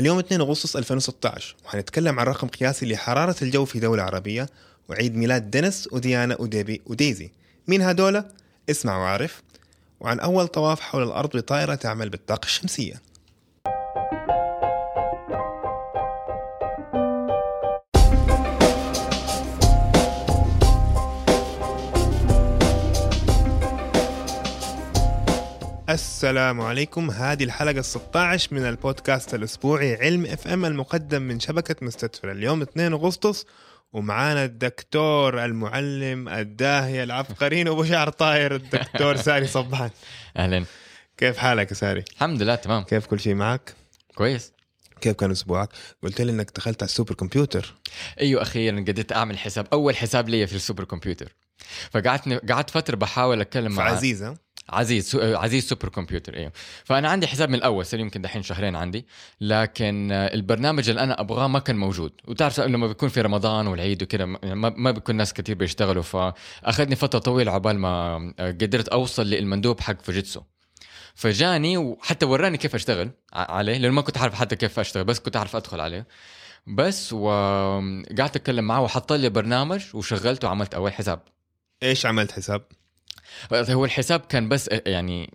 اليوم 2 أغسطس 2016 وحنتكلم عن رقم قياسي لحرارة الجو في دولة عربية وعيد ميلاد دينيس وديانا وديبي وديزي. مين هدول؟ اسمع وعارف وعن أول طواف حول الأرض بطائرة تعمل بالطاقة الشمسية. السلام عليكم. هذه الحلقة ال 16 من البودكاست الأسبوعي علم FM المقدم من شبكة مستدفر اليوم 2 أغسطس ومعانا الدكتور المعلم الداهية العبقريين وابو شعر طاير الدكتور ساري صبان. أهلا. كيف حالك يا ساري؟ الحمد لله تمام. كيف كل شيء معك؟ كويس. كيف كان أسبوعك؟ قلت لي إنك دخلت على ال super computer. أيوه أخيرا قدرت أعمل حساب أول حساب لي في ال super computer. فقعدت قعدت فترة بحاول أتكلم مع فعزيزة عزيز سو... عزيز supercomputer أيوه فأنا عندي حساب من الأول صار يمكن دحين شهرين عندي. لكن آه، البرنامج اللي أنا أبغاه ما كان موجود. وتعرف لما بيكون في رمضان والعيد وكذا ما, ما بيكون ناس كثير بيشتغلوا. فأخذني فترة طويلة عقبال ما آه، قدرت أوصل للمندوب حق فوجيتسو فجاني وحتى وراني كيف أشتغل عليه لأنه ما كنت أعرف حتى كيف أشتغل بس كنت أعرف أدخل عليه. بس وقعدت أتكلم معه وحط لي برنامج وشغلته وعملت أول حساب. إيش عملت حساب؟ هو الحساب كان بس يعني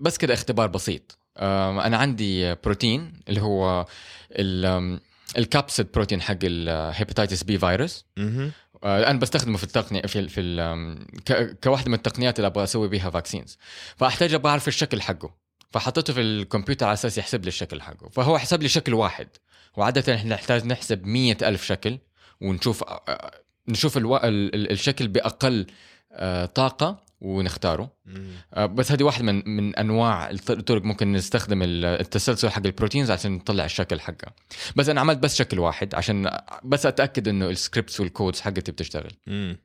بس كده اختبار بسيط. أنا عندي بروتين اللي هو ال capsid protein حق ال hepatitis B virus آه، أنا بستخدمه في التقنيه في ال في ال كواحدة من التقنيات اللي أبغى أسوي بيها vaccines فأحتاج أبغى أعرف الشكل حقه. فحطيته في الكمبيوتر على أساس يحسب لي الشكل حقه. فهو حسب لي شكل واحد. وعادة إحنا نحتاج نحسب مية ألف شكل ونشوف آه، نشوف ألو... ال- ال- الشكل بأقل آه، طاقة. ونختاره. آه، بس هذه واحدة من من أنواع الط- الطرق ممكن نستخدم ال- التسلسل حق ال proteins عشان نطلع الشكل حقها بس أنا عملت بس شكل واحد عشان بس أتأكد إنه ال scripts وال codes حقتي بتشتغل. امم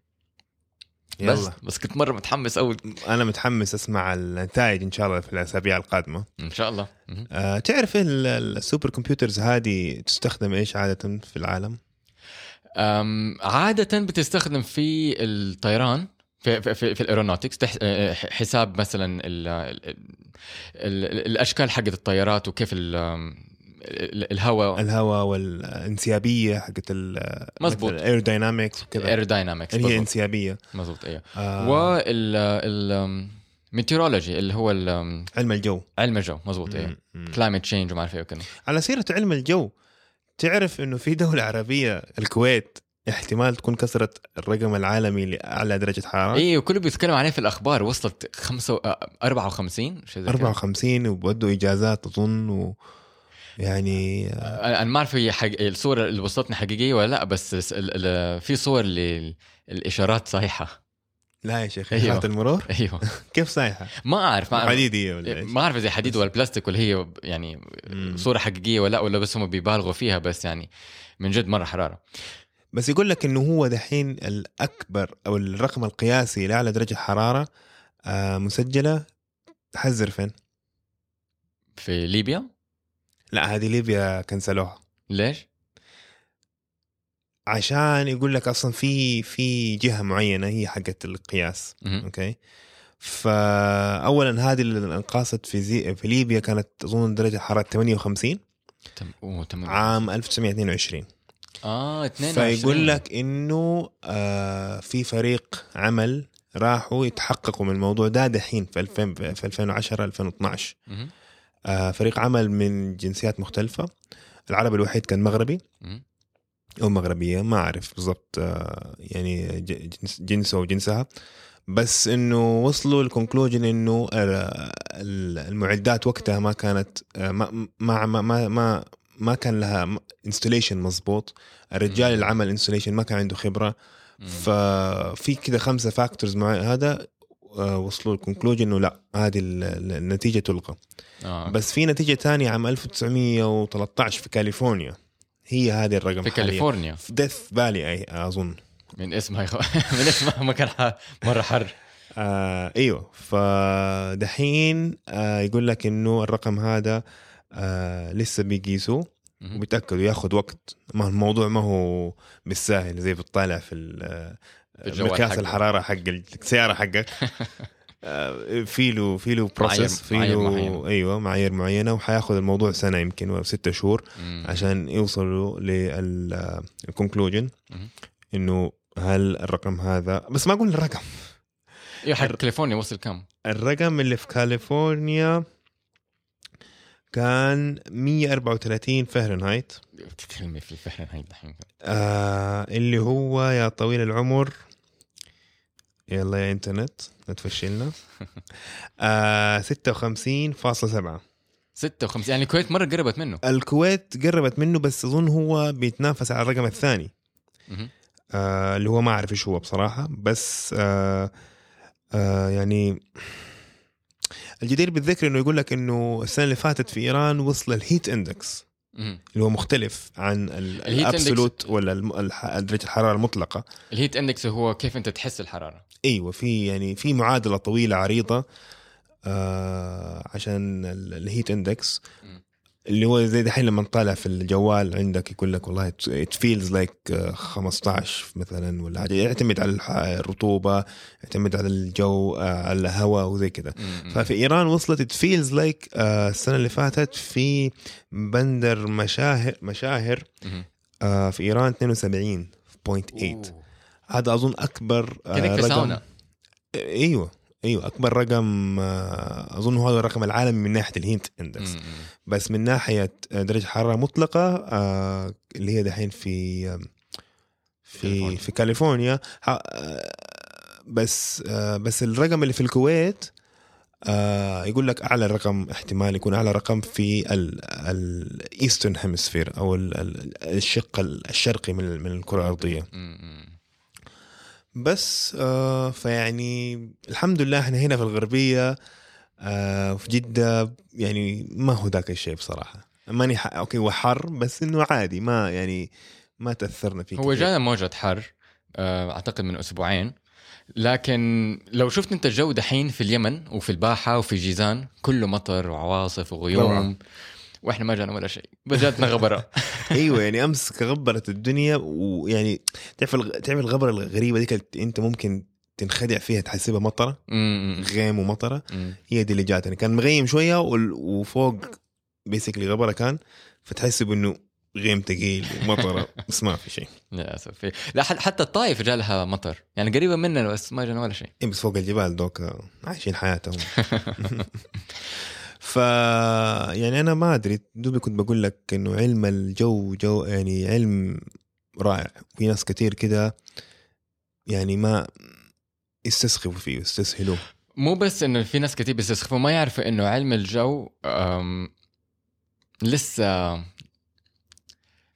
بس يلا. بس كنت مرة متحمس قوي أنا متحمس أسمع النتائج إن شاء الله في الأسابيع القادمة. إن شاء الله. أه تعرف ال- ال- ال supercomputers هذه تستخدم إيش عادة في العالم؟ أم، عادة بتستخدم في الطيران. في في, في, في ال aeronautics تح- آه، حساب مثلا ال ال ال الأشكال حقت الطيارات وكيف ال- ال- الهواء. الهواء والانسيابية حقت ال مزبوط. ال air dynamics وكذا. aerodynamics اللي هي انسيابية. مظبوط أيوه آه. وال ال meteorology اللي هو علم الجو. علم الجو مظبوط أيوه. climate change وما أعرف إيه وكذا. على سيرة علم الجو تعرف إنه في دولة عربية الكويت احتمال تكون كسرت الرقم العالمي لأعلى درجة حرارة أيوه كله بيتكلم عليه في الأخبار وصلت خمسة آه، 54 شيء زي كده 54 وبودوا إجازات أظن و يعني آه، أنا ما أعرف هي حق... الصورة اللي وصلتني حقيقية ولا لا بس ال... ال... في صور للاشارات صايحه لا يا شيخ أيوه. أيوه. المرور أيوه كيف صايحه؟ ما أعرف ما أعرف حديدية ولا إيش؟ ما أعرف إذا حديد ولا بلاستيك ولا هي يعني مم. صورة حقيقية ولا لا ولا بس هم بيبالغوا فيها بس يعني من جد مرة حرارة بس يقول لك إنه هو دحين الأكبر أو الرقم القياسي لاعلى درجة حرارة آه مسجلة. تحذر فين؟ في ليبيا؟ لا هذه ليبيا كنسلوها. ليش؟ عشان يقول لك أصلا في في جهة معينة هي حقت القياس. مهم. أوكي؟ فاولا هذه اللي انقاصت في زي في ليبيا كانت أظن درجة حرارة 58 تم... أوه تمام. عام 1922 آه 22 فيقول لك إنه آه في فريق عمل راحوا يتحققوا من الموضوع ده دحين في 2000 في 2010 2012 مهم. آه فريق عمل من جنسيات مختلفة. العربي الوحيد كان مغربي. أو مغربية ما أعرف بالضبط آه، يعني جنس جنسه وجنسها بس إنه وصلوا ال conclusion إنه ال- المعدات وقتها ما كانت آه، ما ما ما ما, ما, ما كان لها installation مظبوط الرجال. اللي عمل installation ما كان عنده خبرة. ففي كده خمسة factors مع هذا آه، وصلوا ال conclusion إنه لا هذه ال- ال- النتيجة تلغى آه. بس في نتيجة ثانية عام 1913 في كاليفورنيا. هي هذه الرقم في. كاليفورنيا؟ في Death Valley أظن. من اسمها يخ... من اسمها مكان ح... مرة حر. آه أيوه. فدحين آه يقول لك إنه الرقم هذا آه لسه بيقيسوه مهم. وبيتاكدوا ياخذ وقت ما الموضوع ما هو بالساهل زي بتطالع في مقياس. الحرارة حق السيارة حقك آه، في له في له process في له. أيوه معايير معينة وحياخذ الموضوع سنة يمكن ولا ستة شهور مم. عشان يوصلوا لل conclusion. إنه هل الرقم هذا بس ما قلنا الرقم أيوه حق كاليفورنيا وصل كم؟ الرقم اللي في كاليفورنيا كان 134 فهرنهايت بتتكلمي في الفهرن هاي دحين. آه اللي هو يا طويل العمر. يلا يا إنترنت لا تفشلنا. آه 56.7 56 يعني الكويت مرة قربت منه. الكويت قربت منه بس أظن هو بيتنافس على الرقم الثاني. آه اللي هو ما أعرف إيش هو بصراحة بس آه آه يعني الجدير بالذكر إنه يقول لك إنه السنة اللي فاتت في إيران وصل ال heat index. اللي هو مختلف عن ال absolute ولا درجة الحرارة المطلقة ال heat index هو كيف أنت تحس الحرارة إيوه في يعني في معادلة طويلة عريضة آه عشان ال- ال heat index. اللي هو زي دحين لما طالع في الجوال عندك يقول لك والله it feels like 15 مثلا ولا حاجة يعتمد على الرطوبة يعتمد على الجو آه على الهواء وزي كذا. ففي إيران وصلت it feels like السنة اللي فاتت في بندر ماهشهر ماهشهر. آه في إيران 72.8 أوه. هذا أظن أكبر آه، كأنك في ساونا أيوه أيوه أكبر رقم آه، أظن هو الرقم العالمي من ناحية ال heat index. بس من ناحية آه، درجة حرارة مطلقة آه، اللي هي دحين في في كاليفورنيا. في كاليفورنيا بس آه، بس الرقم اللي في الكويت آه، يقول لك أعلى رقم احتمال يكون أعلى رقم في ال eastern hemisphere أو ال- ال- الشق الشرقي من من الكرة الأرضية. بس آه فيعني الحمد لله إحنا هنا في الغربية آه في جدة يعني ما هو ذاك الشيء بصراحة ماني ح... أوكي هو حر بس إنه عادي ما يعني ما تأثرنا فيه هو. جانا موجة حر آه، أعتقد من أسبوعين لكن لو شفت أنت الجو دحين في اليمن وفي الباحة وفي جيزان كله مطر وعواصف وغيوم. وإحنا ما جانا ولا شيء. بس جاتنا غبرة. أيوه يعني أمس غبرت الدنيا ويعني تعرف. تعرف الغبرة الغريبة كانت أنت ممكن تنخدع فيها تحسبها مطرة. غيم ومطرة. هي دي اللي جاتني. كان مغيم شوية وفوق بيسكلي غبرة كان فتحسب إنه غيم ثقيل ومطره بس ما في شيء. للاسف لا حت- حتى الطائف جا لها مطر. يعني قريبة مننا بس ما جانا ولا شيء. إيه بس فوق الجبال دوك عايشين حياتهم. ف يعني أنا ما أدري دوبي كنت بقول لك إنه علم الجو جو يعني علم رائع. في ناس كتير كده يعني ما يستسخفوا فيه يستسهلوه. مو بس إنه في ناس كتير بيستسخفوا ما يعرفوا إنه علم الجو لسه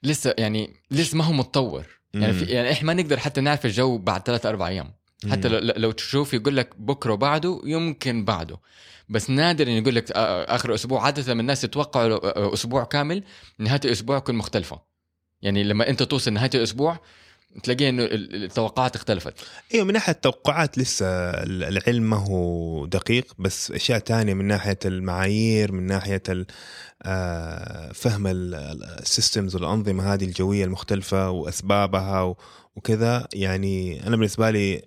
لسه يعني لسه ما هو متطور. يعني في يعني إحنا ما نقدر حتى نعرف الجو بعد ثلاثة أربع أيام. حتى لو, لو تشوف يقول لك بكرة وبعده يمكن بعده. بس نادر يقول لك آه، آخر أسبوع. عادة الناس يتوقعوا آه، أسبوع كامل نهاية الأسبوع تكون مختلفة. يعني لما أنت توصل نهاية الأسبوع تلاقي إنه ال- التوقعات اختلفت. أيوه من ناحية التوقعات لسه العلم ما هو دقيق بس أشياء تانية من ناحية المعايير من ناحية آه، فهم ال systems والانظمه هذه الجوية المختلفة وأسبابها وكذا. يعني أنا بالنسبة لي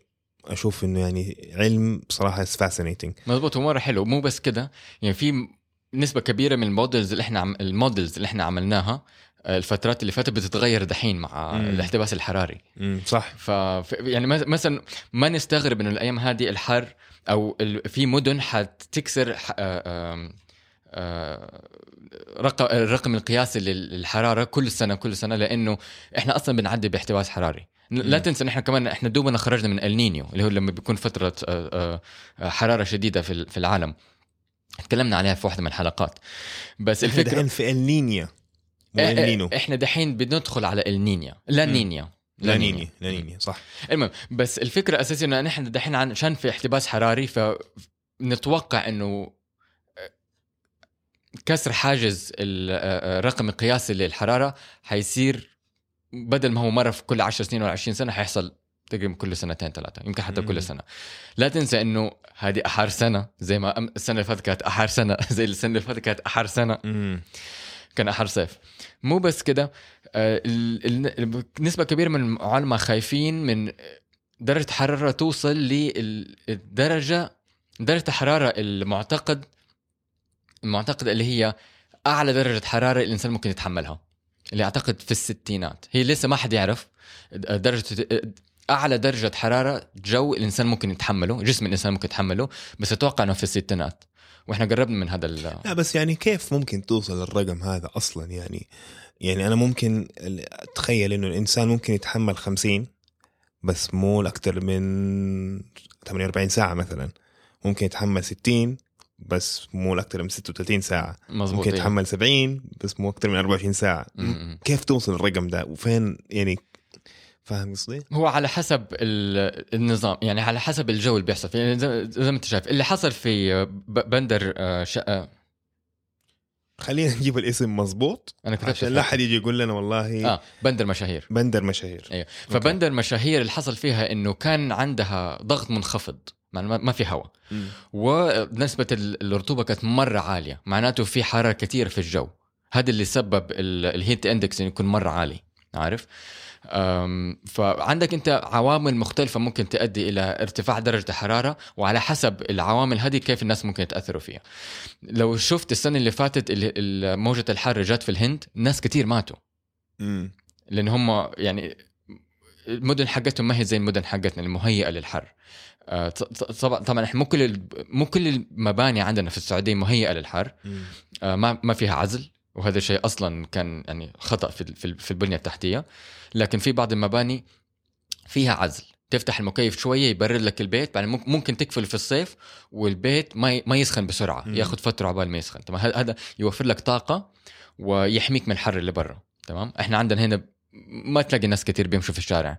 أشوف إنه يعني علم بصراحة fascinating مضبوط هو مرة حلو. مو بس كده يعني في نسبة كبيرة من ال models اللي إحنا عم... ال models اللي إحنا عملناها الفترات اللي فاتت بتتغير دحين مع مم. الاحتباس الحراري. صح. ف ف- يعني مثلا ما نستغرب إنه الأيام هذه الحر أو ال- في مدن حتكسر ح- آه، آم، آه، رقم الرقم القياسي لل- للحرارة كل سنة كل سنة لأنه إحنا أصلا بنعدي باحتباس حراري. لا. تنسى ان إحنا كمان إحنا دوبنا خرجنا من النينيو اللي هو لما بيكون فترة آه، آه، حرارة شديدة في ال- في العالم. تكلمنا عليها في واحدة من الحلقات. بس الفكرة دحين في النينيا إيه- إيه، النينو إحنا دحين بندخل على النينيا لا. نينيا لا نينيا لا نينيا صح. المهم بس الفكرة الاساسيه إنه نحن دحين عشان في احتباس حراري فنتوقع إنه كسر حاجز ال- الرقم القياسي للحرارة حيصير بدل ما هو مرة في كل 10 سنين ولا 20 سنة حيحصل تقريبا كل سنتين ثلاثة يمكن حتى. كل سنة لا تنسى إنه هذه احار سنة زي ما السنة اللي فاتت كانت احار سنة زي السنة اللي فاتت كانت احار سنة. كان أحر صيف مو بس كده آه، نسبة كبيرة من العلماء خايفين من درجة حرارة توصل للدرجة درجة الحراره المعتقد المعتقد اللي هي أعلى درجة حرارة الإنسان ممكن يتحملها اللي أعتقد في الستينات. هي لسه ما حد يعرف. درجه أعلى درجة حرارة جو الإنسان ممكن يتحمله جسم الإنسان ممكن يتحمله بس أتوقع إنه في الستينات. وإحنا قربنا من هذا لا بس يعني كيف ممكن توصل للرقم هذا أصلا؟ يعني يعني أنا ممكن أتخيل إنه الإنسان ممكن يتحمل 50 بس مو أكثر من 48 ساعة مثلا. ممكن يتحمل 60 بس مو أكثر من 36 ساعة. مظبوط ممكن إيه. يتحمل 70 بس مو أكثر من 24 ساعة. م- م. كيف توصل للرقم ده؟ وفين يعني فاهم قصدي؟ هو على حسب ال- النظام يعني على حسب الجو اللي بيحصل. فيه يعني زي ما انت شايف اللي حصل في بندر آه، شقه خلينا نجيب الاسم مظبوط أنا كتبت عشان لا حد يجي يقول لنا والله آه بندر مشاهير. بندر مشاهير. أيوه فبندر مشاهير اللي حصل فيها إنه كان عندها ضغط منخفض. ما- ما في هواء. ونسبة ال- الرطوبة كانت مرة عالية. معناته في حرارة كثير في الجو. هذا اللي سبب ال- ال heat index إنه يكون مرة عالي. عارف؟ فعندك أنت عوامل مختلفة ممكن تؤدي إلى ارتفاع درجة الحرارة وعلى حسب العوامل هذه كيف الناس ممكن يتأثروا فيها. لو شفت السنة اللي فاتت موجة الحر جات في الهند ناس كتير ماتوا. لأن هم يعني المدن حقتهم ما هي زي المدن حقتنا المهيئة للحر. طبعا طبعا إحنا مو كل مو كل المباني عندنا في السعودية مهيئه للحر. آه، ما ما فيها عزل وهذا الشيء أصلا كان يعني خطأ في في ال- في البنية التحتية. لكن في بعض المباني فيها عزل. تفتح المكيف شوية يبرد لك البيت بعدين ممكن- ممكن تقفل في الصيف والبيت ما ما يسخن بسرعة. مم. ياخذ فترة عبال ما يسخن. تمام هذا يوفر لك طاقة ويحميك من الحر اللي برا. تمام؟ إحنا عندنا هنا ما تلاقي ناس كتير بيمشوا في الشارع.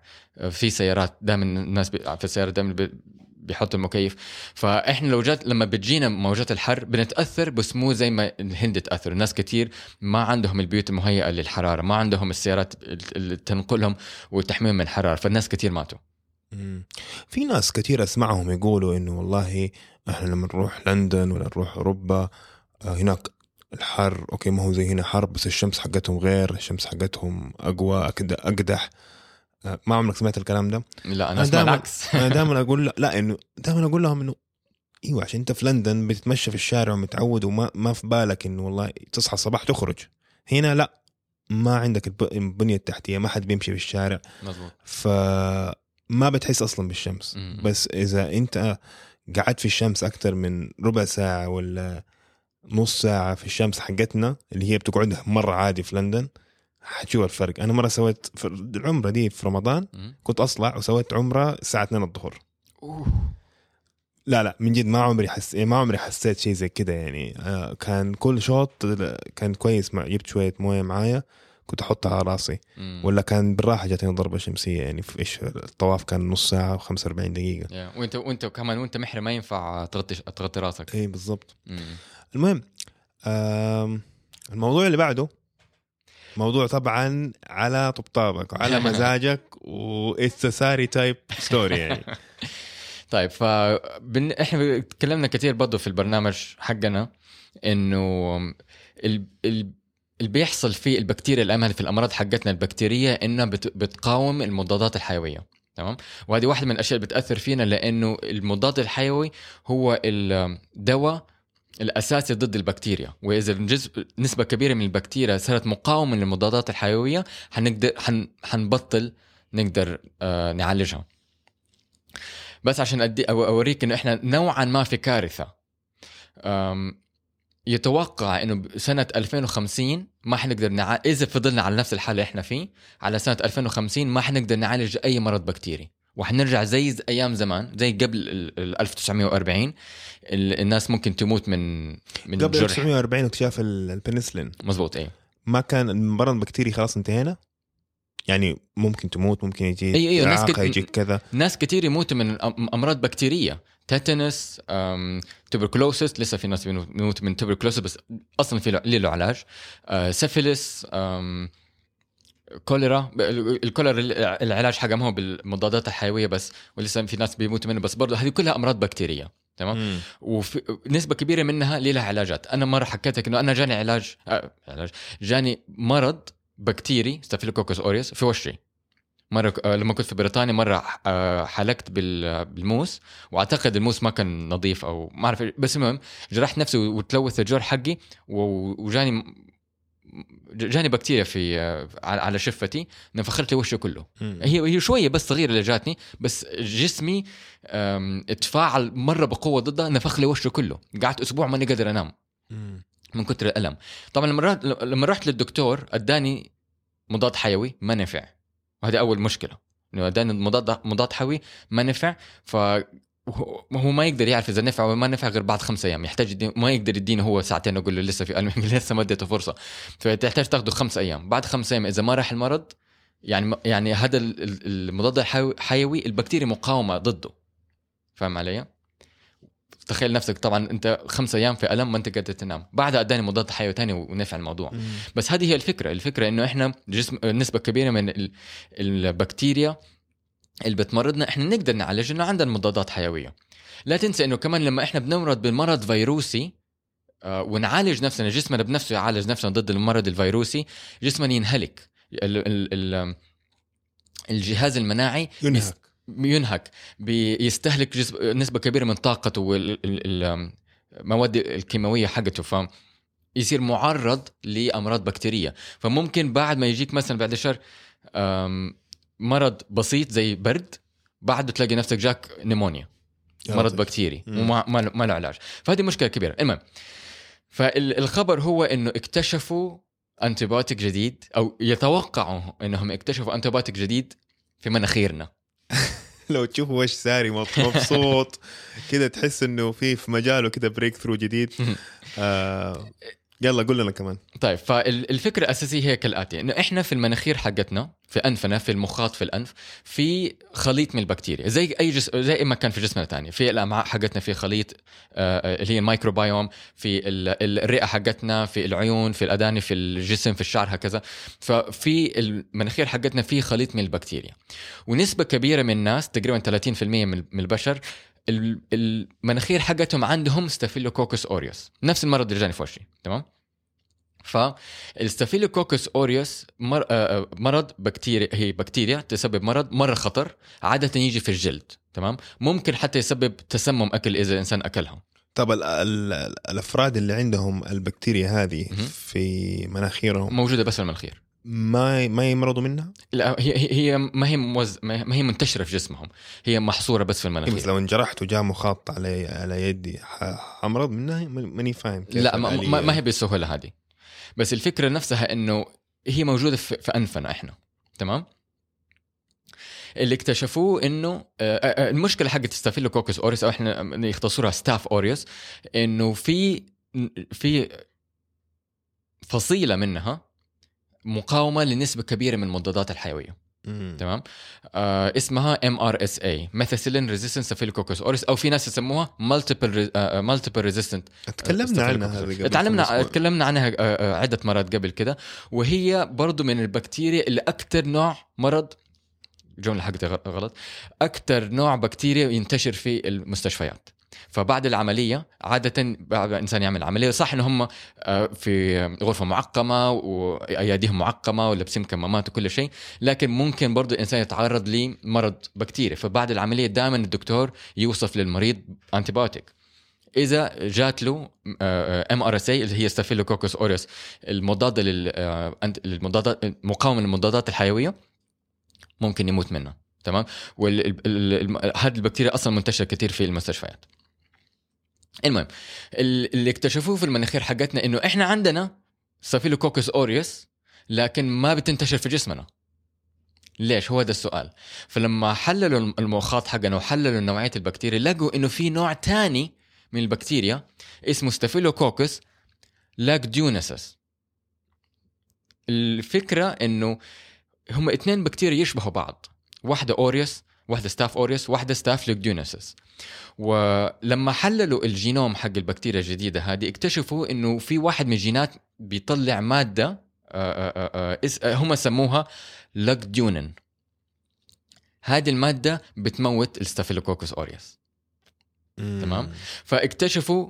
في سيارات دائما الناس في السيارات دائما بيحطوا المكيف. فإحنا لو جات لما بتجينا موجات الحر بنتأثر بس مو زي ما الهند تأثر. الناس كتير ما عندهم البيوت المهيئة للحرارة ما عندهم السيارات اللي تنقلهم وتحميهم من الحرارة فالناس كتير ماتوا. في ناس كثير أسمعهم يقولوا إنه والله إحنا لما نروح لندن ولا نروح أوروبا آه، هناك الحر أوكي ما هو زي هنا حر بس الشمس حقتهم غير الشمس حقتهم أقوى أكد- أقدح. آه، ما عمرك سمعت الكلام ده؟ لا أنا أنا أسمع العكس. أنا دائما أقول لا, لا إنه دائما أقول لهم إنه إيوه عشان أنت في لندن بتتمشى في الشارع ومتعود وما ما في بالك إنه والله تصحى الصباح تخرج. هنا لا ما عندك الب- البنية التحتية ما حد بيمشي في الشارع. مظبوط. فما بتحس أصلا بالشمس. مم. بس إذا أنت قعدت في الشمس أكثر من ربع ساعة ولا نص ساعة في الشمس حقتنا اللي هي بتقعدها مرة عادي في لندن حتشوف الفرق أنا مرة سويت في العمرة دي في رمضان. كنت اطلع وسويت عمرة الساعة 2 الظهر. لا لا من جد ما عمري حس ما عمري حسيت شيء زي كده يعني آه، كان كل شوط كان كويس مع جبت شوية موية معايا كنت أحطها على رأسي مم. ولا كان بالراحة جاتني ضربة شمسية يعني في إيش الطواف كان نص ساعة و45 دقيقة يا. وانت وأنت كمان وأنت محرم ما ينفع تغطي تغطي رأسك اي بالضبط. المهم الموضوع اللي بعده موضوع طبعا على طبطابك وعلى مزاجك و it's ساري type story يعني. طيب ف بن... إحنا تكلمنا كثير برضه في البرنامج حقنا إنه ال... ال... اللي بيحصل في البكتيريا الأمل في الأمراض حقتنا البكتيرية انها بت... بتقاوم المضادات الحيوية تمام؟ وهذه واحدة من الأشياء اللي بتأثر فينا لأنه المضاد الحيوي هو الدواء الاساسي ضد البكتيريا. وإذا الجزء نسبة كبيرة من البكتيريا صارت مقاومة للمضادات الحيوية حنقدر حن... حنبطل نقدر آه نعالجها. بس عشان أدي أوريك إنه إحنا نوعا ما في كارثة. يتوقع إنه سنة 2050 ما حنقدر نع... إذا فضلنا على نفس الحالة اللي إحنا فيه على سنة 2050 ما حنقدر نعالج أي مرض بكتيري. وحنرجع زي أيام زمان زي قبل ال- ال 1940 ال- الناس ممكن تموت من من قبل جرح. 1940 اكتشاف ال- البنسلين. مظبوط اي ما كان المرض البكتيري خلاص انتهينا؟ يعني ممكن تموت ممكن يجي أي- أيوة، ناس كت- يجيك كذا. ناس كتير يموتوا من أم- أمراض بكتيرية. tetanus tuberculosis لسه في ناس بيموت- بيموتوا من tuberculosis بس أصلا في له علاج. آه، سيفيلس آم، كوليرا ال- الكوليرا ال- العلاج حقها ما هو بالمضادات الحيوية بس ولسه في ناس بيموتوا منه بس برضه هذه كلها أمراض بكتيرية تمام؟ مم. وفي نسبة كبيرة منها لها علاجات. أنا مرة حكيت لك إنه أنا جاني علاج آه علاج جاني مرض بكتيري Staphylococcus aureus في وشي. مرة آه، لما كنت في بريطانيا مرة آه، حلقت بال- بالموس وأعتقد الموس ما كان نظيف أو ما أعرف بس المهم جرحت نفسي وتلوث الجرح حقي وجاني جاني بكتيريا في آه، على شفتي نفخرت لي وشه كله. مم. هي هي شوية بس صغيرة اللي جاتني بس جسمي اتفاعل مرة بقوة ضدها نفخ لي وشه كله. قعدت أسبوع ماني قادر أنام. مم. من كتر الألم. طبعا لما رحت لما رحت للدكتور أداني مضاد حيوي ما نفع. وهذه أول مشكلة. إنه أداني مضاد مضاد حيوي ما نفع. ف هو- هو ما يقدر يعرف إذا نفع ولا ما نفع غير بعد خمسة أيام. يحتاج ما يقدر يديني هو ساعتين أقول له لسه في الم لسه ما اديته فرصة. فتحتاج تاخده خمس أيام. بعد خمسة أيام إذا ما راح المرض يعني يعني هذا ال- ال- المضاد الحيوي البكتيريا مقاومة ضده. فاهم علي؟ تخيل نفسك طبعا أنت خمسة أيام في ألم ما أنت قادر تنام. بعدها أداني مضاد حيوي تاني ونفع الموضوع. مم. بس هذه هي الفكرة. الفكرة إنه إحنا جسم نسبة كبيرة من ال- البكتيريا اللي بتمرضنا إحنا نقدر نعالج إنه عندنا مضادات حيوية. لا تنسى إنه كمان لما إحنا بنمرض بمرض فيروسي آه، ونعالج نفسنا جسمنا بنفسه يعالج نفسنا ضد المرض الفيروسي جسمنا ينهلك. ال ال ال الجهاز المناعي ينهك. ينهك. بيستهلك جزء نسبة كبيرة من طاقته والمواد الكيماوية حقته. ف يصير معرض لأمراض بكتيرية. فممكن بعد ما يجيك مثلا بعد شهر مرض بسيط زي برد بعده تلاقي نفسك جاك pneumonia. يا مرض. بكتيري. وما ما له- علاج. فهذه مشكلة كبيرة. المهم فالخبر هو إنه اكتشفوا antibiotic جديد أو يتوقعوا إنهم اكتشفوا antibiotic جديد في مناخيرنا. لو تشوفوا وش ساري مب- مبسوط. كده تحس إنه في في مجاله كده breakthrough جديد آه. يلا قول لنا كمان. طيب فالفكرة الاساسيه هي كالآتي. إنه إحنا في المناخير حقتنا في أنفنا في المخاط في الأنف في خليط من البكتيريا. زي أي جسم زي ما كان في جسمنا تاني. في الامعاء حقتنا في خليط آه، آه، اللي هي الميكروبيوم في ال- ال- الرئة حقتنا في العيون في الأداني في الجسم في الشعر هكذا. ففي المناخير حقتنا في خليط من البكتيريا. ونسبة كبيرة من الناس تقريبا 30% من البشر ال- المناخير حقتهم عندهم Staphylococcus aureus نفس المرض اللي جاني في وشي تمام؟ فال Staphylococcus aureus مر... آه، آه، مرض بكتيريا هي بكتيريا تسبب مرض مرة خطر عادة يجي في الجلد تمام؟ ممكن حتى يسبب تسمم أكل إذا الإنسان اكلها طب ال ال الأفراد اللي عندهم البكتيريا هذه. في مناخيرهم؟ موجودة بس في المناخير. ما ما يمرضوا منها؟ لا هي هي- ما هي موز... ما هي منتشرة في جسمهم. هي محصورة بس في إيه بس المناخير لو انجرحت وجاء مخاط على على يدي حمرض منها؟ ماني فاهم كيف لا ما. ما ما هي بالسهولة هذه. بس الفكرة نفسها إنه هي موجودة في, في أنفنا إحنا. تمام؟ اللي اكتشفوه إنه آه، آه، المشكلة حقت Staphylococcus aureus أو إحنا يختصروها Staph aureus إنه في في فصيلة منها مقاومة لنسبة كبيرة من المضادات الحيوية. تمام آه اسمها ام ار اس اي ميثيسيلين ريزيستنت ستافيلوكوكس اوريوس أو في ناس يسموها multiple multiple resistant تكلمنا عنها هذه تعلمنا. تكلمنا عنها آه، آه، عدة مرات قبل كده وهي برضو من البكتيريا اللي أكثر نوع مرض الجمله حقتي غلط أكثر نوع بكتيريا ينتشر في المستشفيات فبعد العملية عادة بعد الانسان يعمل عملية صح إن هم آه، في غرفة معقمة وأياديهم معقمة ولابسين كمامات وكل شيء لكن ممكن برضو الانسان يتعرض لمرض بكتيري فبعد العملية دائما الدكتور يوصف للمريض antibiotic إذا جات له MRSA اللي هي Staphylococcus aureus المضاده للمضادات مقاومه للمضادات الحيوية ممكن يموت منها. تمام؟ وهذه البكتيريا أصلا منتشرة كثير في المستشفيات. المهم ال- اللي اكتشفوه في المناخير حقتنا إنه إحنا عندنا Staphylococcus aureus لكن ما بتنتشر في جسمنا. ليش؟ هو هذا السؤال. فلما حللوا المخاط حقنا وحللوا نوعية البكتيريا لقوا إنه في نوع تاني من البكتيريا اسمه Staphylococcus lugdunensis. الفكرة إنه هم اثنين بكتيريا يشبهوا بعض. واحدة aureus واحدة Staph aureus واحدة Staph lugdunensis ولما حللوا الجينوم حق البكتيريا الجديدة هذه اكتشفوا إنه في واحد من الجينات بيطلع مادة آه، آه، آه، هم سموها lugdunin هذه المادة بتموت ال Staphylococcus aureus. تمام. فاكتشفوا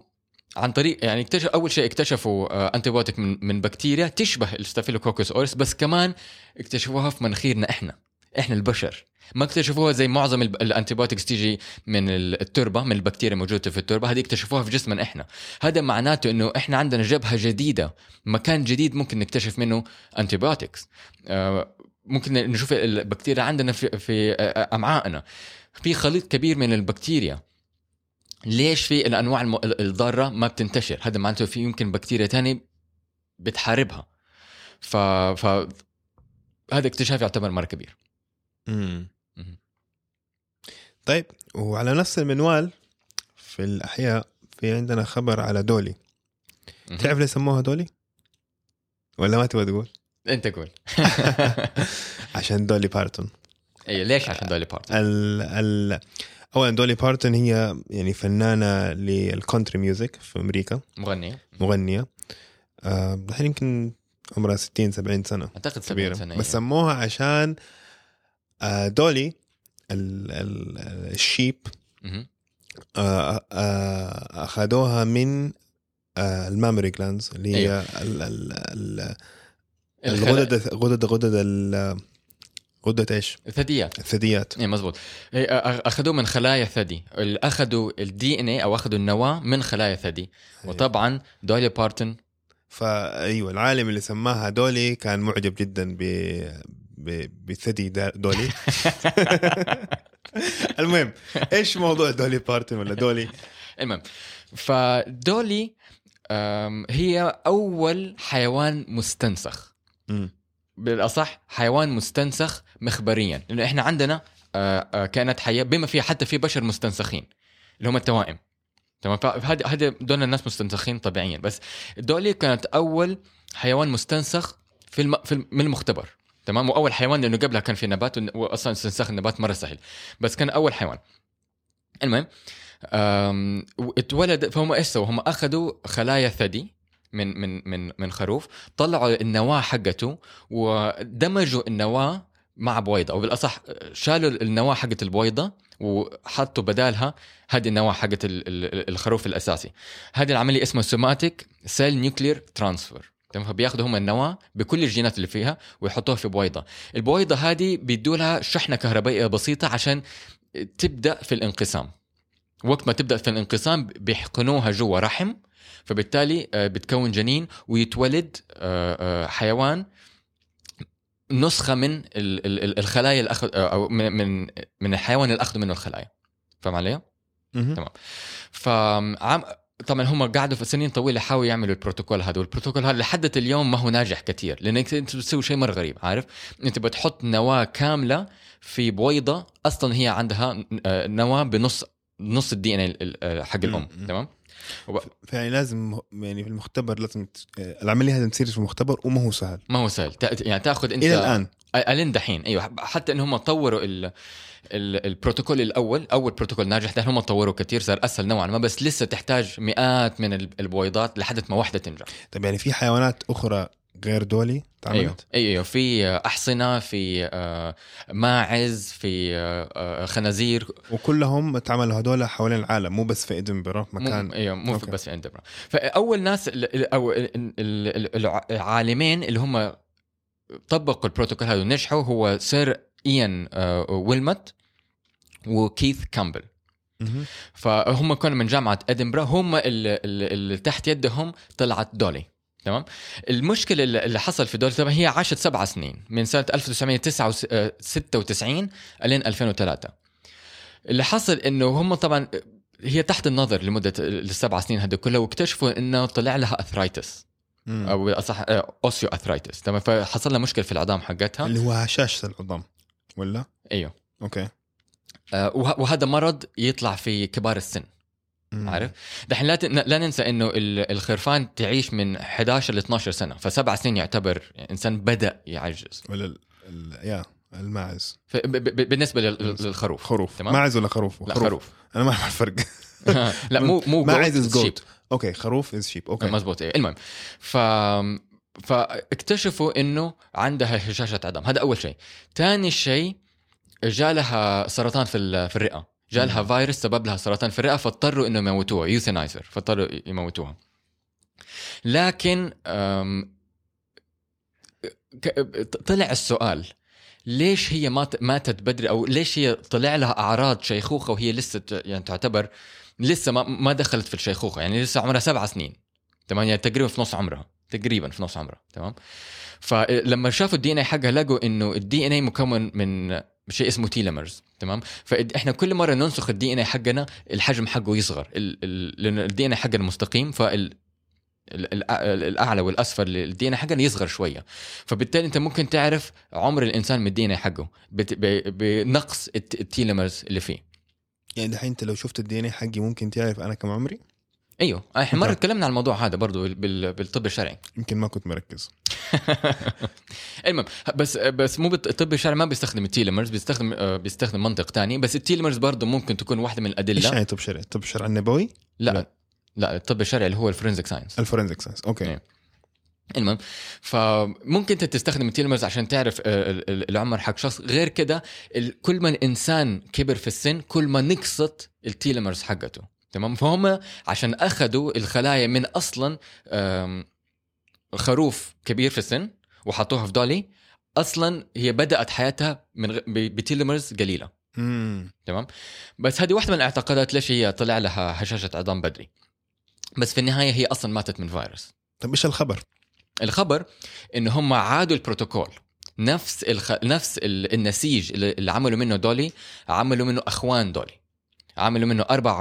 عن طريق يعني اكتشف أول شيء اكتشفوا antibiotic من من بكتيريا تشبه ال Staphylococcus aureus بس كمان اكتشفوها في مناخيرنا إحنا إحنا البشر ما اكتشفوها زي معظم ال antibiotics تيجي من ال- التربة من البكتيريا الموجوده في التربة. هذه اكتشفوها في جسمنا إحنا. هذا معناته إنه إحنا عندنا جبهة جديدة مكان جديد ممكن نكتشف منه انتيبيوتكس آه، ممكن نشوف البكتيريا عندنا في في آه، أمعائنا. في خليط كبير من البكتيريا. ليش في الأنواع الضارة ما بتنتشر؟ هذا معناته في يمكن بكتيريا تانية بتحاربها. ف ف هذا اكتشاف يعتبر مرة كبير. مم. طيب وعلى نفس المنوال في الأحياء في عندنا خبر على دولي. تعرف ليه سموها دولي؟ ولا ما تبغى تقول؟ أنت قول. عشان دولي بارتون. أيوه ليش عشان دولي بارتون؟ ال ال اولا دولي بارتون هي يعني فنانة لل country music في أمريكا. مغنية. مغنية. آه، الحين يمكن عمرها 60 70 سنة أعتقد 70 كبيرة. سنة بس سموها عشان آه، دولي ال sheep أخذوها من ال mammary glands اللي هي أيوه. ال- ال- ال- الخلا- الغدد غدد غدد ال- غدة إيش؟ الثدييات. الثدييات. اي مزبوط. أ- أخذوه من خلايا ال- أخذوا ال DNA أو أخذوا النواة من خلايا الثدي وطبعا دولي بارتون فايوه العالم اللي سماها دولي كان معجب جدا ب- بثدي دولي. المهم إيش موضوع دولي بارتن ولا دولي؟ المهم فدولي هي أول حيوان مستنسخ. بالأصح حيوان مستنسخ مخبريا. لأنه إحنا عندنا كائنات حية بما فيها حتى في بشر مستنسخين اللي هم التوائم. تمام؟ فهذا هذا دول الناس مستنسخين طبيعيا. بس دولي كانت أول حيوان مستنسخ في, الم... في الم... من المختبر. تمام وأول حيوان لأنه قبلها كان في نبات واصلا استنساخ النبات مرة سهل بس كان أول حيوان المهم. اتولد فهم إيش سووا؟ هم أخذوا خلايا ثدي من من من من خروف طلعوا النواة حقته ودمجوا النواة مع بويضة أو بالأصح شالوا النواة حقت البويضة وحطوا بدالها هذه النواة حقت ال- ال- الخروف الأساسي هذه العملية اسمها somatic cell nuclear transfer تمام؟ فبياخذوا هم النواه بكل الجينات اللي فيها ويحطوها في بويضة. البويضة هذه بيدوا لها شحنة كهربائية بسيطة عشان تبدأ في الانقسام. وقت ما تبدأ في الانقسام بيحقنوها جوا رحم فبالتالي آه، بتكون جنين ويتولد آه، آه، حيوان نسخة من ال- ال- ال- الخلايا اللي اخذ أو من من الحيوان اللي أخذوا منه الخلايا. فاهم علي؟ تمام. فعم طبعا هم قعدوا في سنين طويلة يحاولوا يعملوا البروتوكول هذا والبروتوكول هذا لحد اليوم ما هو ناجح كثير لأنك أنت بتسوي شيء مرة غريب عارف أنت بتحط نواة كاملة في بويضة أصلا هي عندها آه، نواة بنص نص الدي ان حق الام مم. فيعني لازم يعني في المختبر لازم ت- العملية هذه تصير في المختبر وما هو سهل. ما هو سهل. يعني تأخذ أنت إلى الآن. ألين دحين. أيوه حتى إن هم طوروا ال ال- البروتوكول الأول أول بروتوكول ناجح ده هم طوروا كثير صار أسهل نوعا ما بس لسه تحتاج مئات من ال- البويضات لحد ما واحدة تنجح. طيب يعني في حيوانات أخرى غير دولي تعملت؟ أيوه أيوه في أحصنة في آه، ماعز في آه، آه، خنازير وكلهم اتعملوا هذول حوالين العالم مو بس في ادنبرا مكان مو أيوه مو أوكي. بس في ادنبرا فأول ناس أو ال- ال- ال- العالمين اللي هم طبقوا البروتوكول هذا ونجحوا هو سير إيان ويلموت وكيث كامبل. فهم كانوا من جامعة ادنبرا هم اللي تحت يدهم طلعت دولي تمام؟ المشكلة اللي حصل في طبعا هي عاشت سبع سنين من سنة 1996 لين 2003 اللي حصل إنه هم طبعا هي تحت النظر لمدة السبع سنين هذه كلها واكتشفوا إنه طلع لها arthritis. أو اصح osteoarthritis تمام؟ فحصل لها مشكلة في العظام حقتها. اللي هو هشاشه العظام ولا؟ أيوه. أوكي. آه، وه- وهذا مرض يطلع في كبار السن. عارف؟ دحين لا لا ننسى إنه ال- الخرفان تعيش من 11 ل 12 سنة فسبع سنين يعتبر إنسان بدأ يعجز. ولا ال... ال... يا الماعز. ب- ب- بالنسبة لل- للخروف خروف. تمام. ماعز ولا خروف؟ لا خروف. أنا ما أعرف الفرق. لا مو مو ماعز is. goat أوكي خروف is sheep أوكي. مزبوط إيه. المهم ف فاكتشفوا إنه عندها هشاشة عظام. هذا أول شيء. ثاني شيء جالها سرطان في في الرئة. جالها فيروس سبب لها سرطان في الرئة فاضطروا انه يموتوها euthanize her فاضطروا يموتوها. لكن طلع السؤال ليش هي مات ماتت بدري؟ أو ليش هي طلع لها أعراض شيخوخة وهي لسه يعني تعتبر لسه ما ما دخلت في الشيخوخة يعني لسه عمرها سبع سنين تمام؟ يعني تقريبا في نص عمرها تقريبا في نص عمرها تمام؟ فلما شافوا ال DNA حقها لقوا إنه ال DNA مكون من شيء اسمه telomeres تمام؟ فاحنا كل مرة ننسخ ال DNA حقنا الحجم حقه يصغر ال- ال- لأن ال DNA حقنا مستقيم فال ال- ال- الأعلى والاسفل لل DNA حقنا يصغر شوية. فبالتالي أنت ممكن تعرف عمر الإنسان من ال DNA حقه بنقص الت- ال telomeres اللي فيه. يعني دحين أنت لو شفت ال DNA حقي ممكن تعرف أنا كم عمري؟ أيوه. إحنا مرة. تكلمنا عن الموضوع هذا برضو بال- بالطب الشرعي. يمكن ما كنت مركز. المهم بس بس مو الطب الشرعي ما بيستخدم ال telomeres بيستخدم آه، بيستخدم منطق تاني بس ال telomeres برضه ممكن تكون واحدة من إيش الادله يعني طب شرعي؟ طب شرع النبوي؟ لا لا. لا الطب الشرعي اللي هو ال forensic science ال forensic science أوكي إيه. المهم فممكن أنت تستخدم ال telomeres عشان تعرف آه، ال- ال- العمر حق شخص غير كده كل ما الإنسان كبر في السن كل ما نقصت التيلمرز حقته تمام فهم عشان أخذوا الخلايا من أصلا خروف كبير في السن وحطوها في دولي أصلا هي بدأت حياتها من غ- بتيلمرز قليلة. تمام؟ بس هذه واحدة من الاعتقادات ليش هي طلع لها هشاشة عظام بدري. بس في النهاية هي أصلا ماتت من فيروس. طب إيش الخبر؟ الخبر إن هم عادوا البروتوكول. نفس الخ... نفس ال- النسيج اللي عملوا منه دولي عملوا منه أخوان دولي. عملوا منه أربع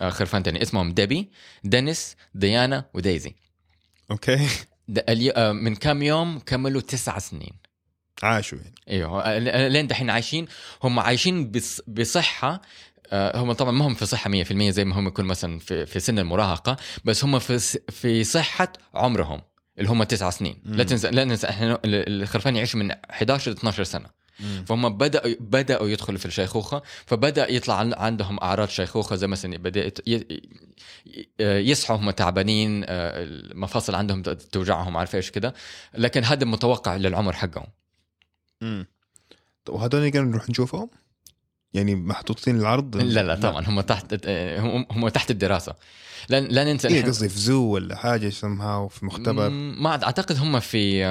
آه، خرفان تاني. اسمهم ديبي دينيس ديانا ودايزي أوكي. آه، من كم يوم كملوا تسع سنين. عاشوا يعني. أيوه آه، لين دحين عايشين. هم عايشين بص- بصحة آه، هم طبعا ما هم في صحة 100% زي ما هم يكون مثلا في, في سن المراهقة بس هم في في صحة عمرهم اللي هم تسع سنين. لا. تنسى لا ننسى إحنا ال- الخرفان يعيشوا من 11 ل 12 سنة. فهم بداوا بدأوا يدخلوا في الشيخوخة فبدأ يطلع عن- عندهم أعراض شيخوخة زي مثلا بدات يصحوا هم تعبانين آه، المفاصل عندهم توجعهم عارف إيش كده؟ لكن هذا متوقع للعمر حقهم. امم طب وهذول نقدر نروح نشوفهم؟ يعني محطوطين العرض لا لا طبعا هم تحت هم هم تحت الدراسة. لا لا ننسى إحنا- قصدي في زو ولا حاجة سمها في مختبر؟ ما أعتقد هم في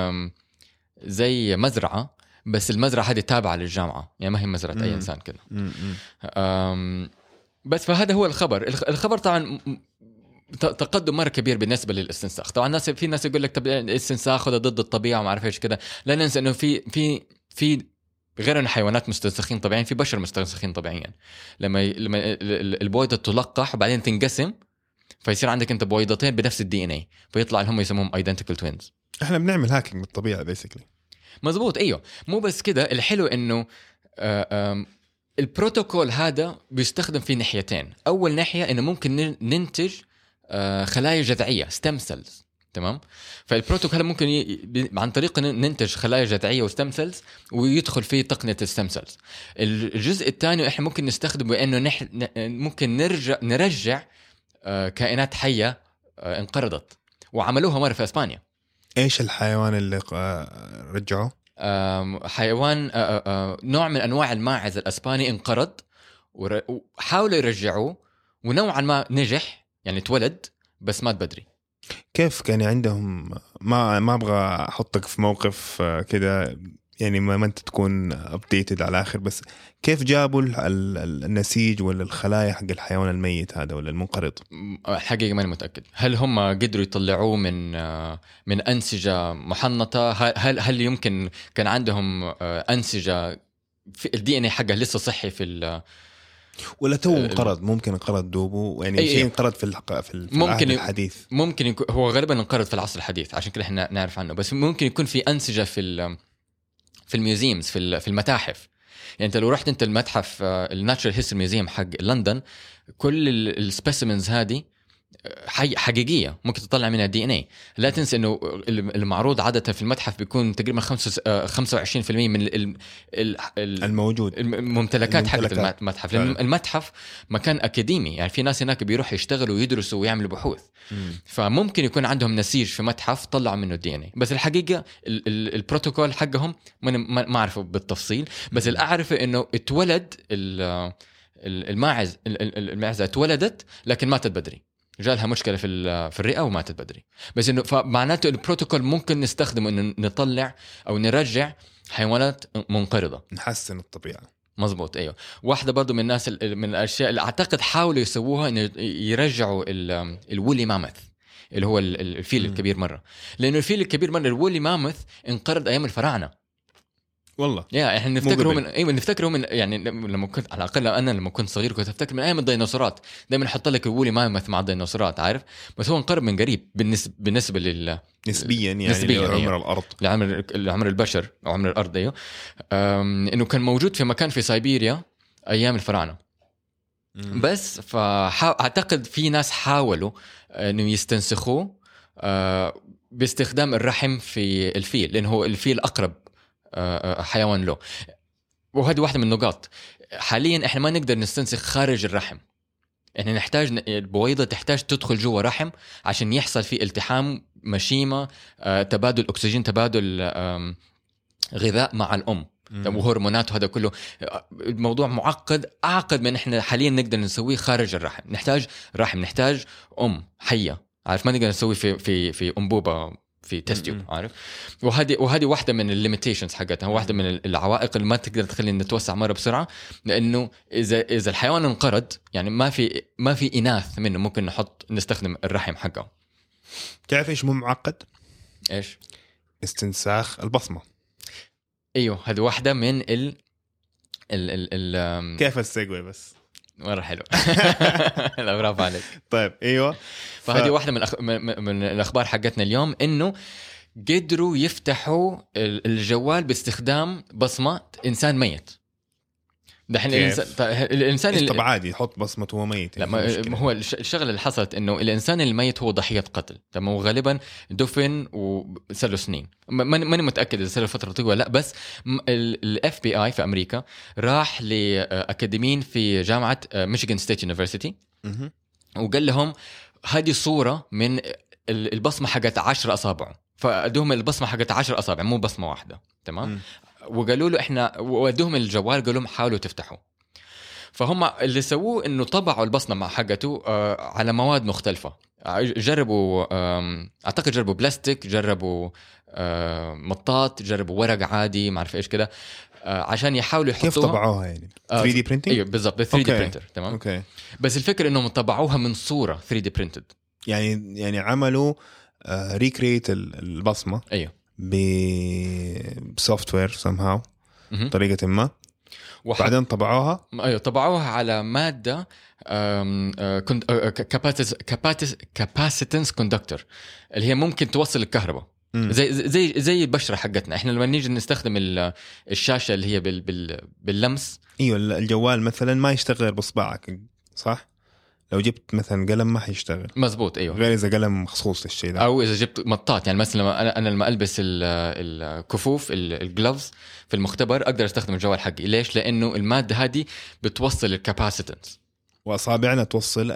زي مزرعة. بس المزرعة هذه تابعة للجامعة. يعني ما هي مزرعة أي مم. إنسان كده. مم. بس فهذا هو الخبر. الخ- الخبر طبعا تقدم مرة كبير بالنسبة للاستنساخ. طبعا الناس في ناس يقول لك طب الاستنساخ هذا ضد الطبيعة وما أعرف إيش كده. لا ننسى إنه في في في غير انه حيوانات مستنسخين طبيعيا في بشر مستنسخين طبيعيا لما لما ال- ال- البويضة تلقح وبعدين تنقسم فيصير عندك أنت بويضتين بنفس ال DNA فيطلع اللي هم يسموهم identical twins إحنا بنعمل hacking بالطبيعة basically مزبوط إيوه. مو بس كده الحلو إنه آه، البروتوكول هذا بيستخدم في ناحيتين. أول ناحية إنه ممكن ن- ننتج آه، خلايا جذعية stem cells تمام؟ فالبروتوكول ممكن عن طريق ننتج خلايا جذعية و stem cells ويدخل فيه تقنية ال stem cells الجزء الثاني إحنا ممكن نستخدمه بانه نح... ممكن نرجع نرجع آه، كائنات حية آه، انقرضت وعملوها مرة في إسبانيا. إيش الحيوان اللي رجعوه؟ حيوان نوع من أنواع الماعز الأسباني انقرض وحاولوا يرجعوه ونوعا ما نجح يعني اتولد بس مات بدري. كيف كان عندهم؟ ما ما أبغى أحطك في موقف آه، كده. يعني ما, انت تكون ابديتد على الآخر بس كيف جابوا ال- ال- ال- النسيج ولا الخلايا حق الحيوان الميت هذا ولا المنقرض؟ الحقيقة ماني متأكد هل هم قدروا يطلعوه من آه، من أنسجة محنطة هل هل- يمكن كان عندهم آه، أنسجة في ال DNA حقه لسه صحي في ال- ولا تو ال- انقرض ممكن انقرض دوبه يعني أي- شيء. انقرض في الحق في, ممكن العهد الحديث ممكن يكون هو غالبا انقرض في العصر الحديث عشان كده إحنا نعرف عنه بس ممكن يكون في أنسجة في في ال museums في في المتاحف. يعني انت لو رحت انت المتحف ال Natural History Museum حق لندن كل ال specimens هذه حقيقية ممكن تطلع منها DNA لا تنسى إنه ال- المعروض عادة في المتحف بيكون تقريبا خمسة- آه، 25% من ال- ال- ال- ال- الموجود الممتلكات حقت. المتحف. فعلا. المتحف مكان أكاديمي. يعني في ناس هناك بيروحوا يشتغلوا ويدرسوا ويعملوا بحوث. مم. فممكن يكون عندهم نسيج في متحف طلعوا منه الدي ان بس الحقيقة ال- ال- البروتوكول حقهم ما أعرفه بالتفصيل. بس اللي أعرفه إنه اتولد ال- ال- الماعز ال- ال- المعزه اتولدت لكن ماتت بدري. جالها مشكلة في في الرئة وماتت بدري. بس إنه فمعناته البروتوكول ممكن نستخدمه إنه نطلع أو نرجع حيوانات منقرضة. نحسن الطبيعة. مزبوط أيوه. واحدة برضو من الناس ال- من الأشياء اللي أعتقد حاولوا يسووها إنه يرجعوا ال- الولي مامث اللي هو ال- ال- الفيل. الكبير مرة. لأنه الفيل الكبير مرة الولي مامث انقرض أيام الفراعنة. والله. يا إحنا نفتكره. من أيوه نفتكره من يعني لما كنت على الأقل أنا لما كنت صغير كنت أفتكر من أيام الديناصورات. دائما يحط لك الولي مامث مع الديناصورات عارف؟ بس هو انقرض من قريب بالنسبة بالنسبة لل نسبيا يعني نسبياً، لعمر أيوة. الأرض. لعمر لعمر البشر أو عمر الأرض أيوه. إنه كان موجود في مكان في سيبيريا أيام الفراعنة. بس فاعتقد في ناس حاولوا إنه يستنسخوه آه، باستخدام الرحم في الفيل لأنه هو الفيل أقرب حيوان له. وهذه واحدة من النقاط. حاليا إحنا ما نقدر نستنسخ خارج الرحم. إحنا نحتاج البويضة تحتاج تدخل جوا رحم عشان يحصل في التحام مشيمة آه، تبادل أكسجين تبادل غذاء مع الأم. وهرمونات وهذا كله. الموضوع معقد أعقد من إحنا حاليا نقدر نسويه خارج الرحم. نحتاج رحم نحتاج أم حية. عارف ما نقدر نسوي في في في أنبوبة في test tube. عارف؟ وهذه وهذه واحدة من ال limitations حقتها واحدة من العوائق اللي ما تقدر تخلينا نتوسع مرة بسرعة لأنه اذا إذا الحيوان انقرض يعني ما في ما في إناث منه ممكن نحط نستخدم الرحم حقه. تعرف إيش مو معقد؟ إيش؟ استنساخ البصمة. أيوه هذه واحدة من ال ال ال, ال... كيف السيجوي بس؟ مرة حلو. لا برافو عليك. طيب أيوه. فهذه واحدة من, الأخ... من من الأخبار حقتنا اليوم إنه قدروا يفتحوا ال- الجوال باستخدام بصمه إنسان ميت. دحين؟ الانسان الإنسان. طب عادي يحط بصمة وهو ميت لا يعني ما. هو الش- الشغلة اللي حصلت إنه الإنسان الميت هو ضحية قتل تمام وغالبا دفن وصار له سنين ما- ماني متأكد إذا صار له فترة طويلة لأ بس ال FBI في أمريكا راح لاكاديميين في جامعة Michigan State University. وقال لهم هذه صوره من ال- البصمة حقت 10 اصابع فأدوهم البصمة حقت 10 أصابع مو بصمة واحدة تمام. وقالوا له إحنا ودوهم الجوال قالوا لهم حاولوا تفتحوا فهم اللي سووه إنه طبعوا البصمة مع حقته آه، على مواد مختلفة. جربوا أعتقد جربوا بلاستيك جربوا آه، مطاط جربوا ورق عادي ما أعرف إيش كده آه، عشان يحاولوا يحطوها. كيف طبعوها يعني؟ آه، 3D printing؟ أيوه بالضبط 3D. printer تمام؟ okay. بس الفكرة إنهم طبعوها من صورة 3D printed يعني يعني عملوا recreate البصمة. أيوه. ب software somehow. بطريقة ما وح- بعدين طبعوها أيوه طبعوها على مادة capacitance conductor اللي هي ممكن توصل الكهرباء. زي زي زي البشرة حقتنا إحنا لما نيجي نستخدم ال- الشاشة اللي هي بال بال باللمس إيوه الجوال مثلا ما يشتغل باصبعك صح؟ لو جبت مثلا قلم ما حيشتغل مزبوط أيوه غير إذا قلم مخصوص للشيء ده أو إذا جبت مطاط يعني مثلا أنا أنا لما ألبس ال- الكفوف ال gloves في المختبر أقدر أستخدم الجوال حقي ليش لأنه المادة هذه بتوصل الكاباسيتنس وأصابعنا توصل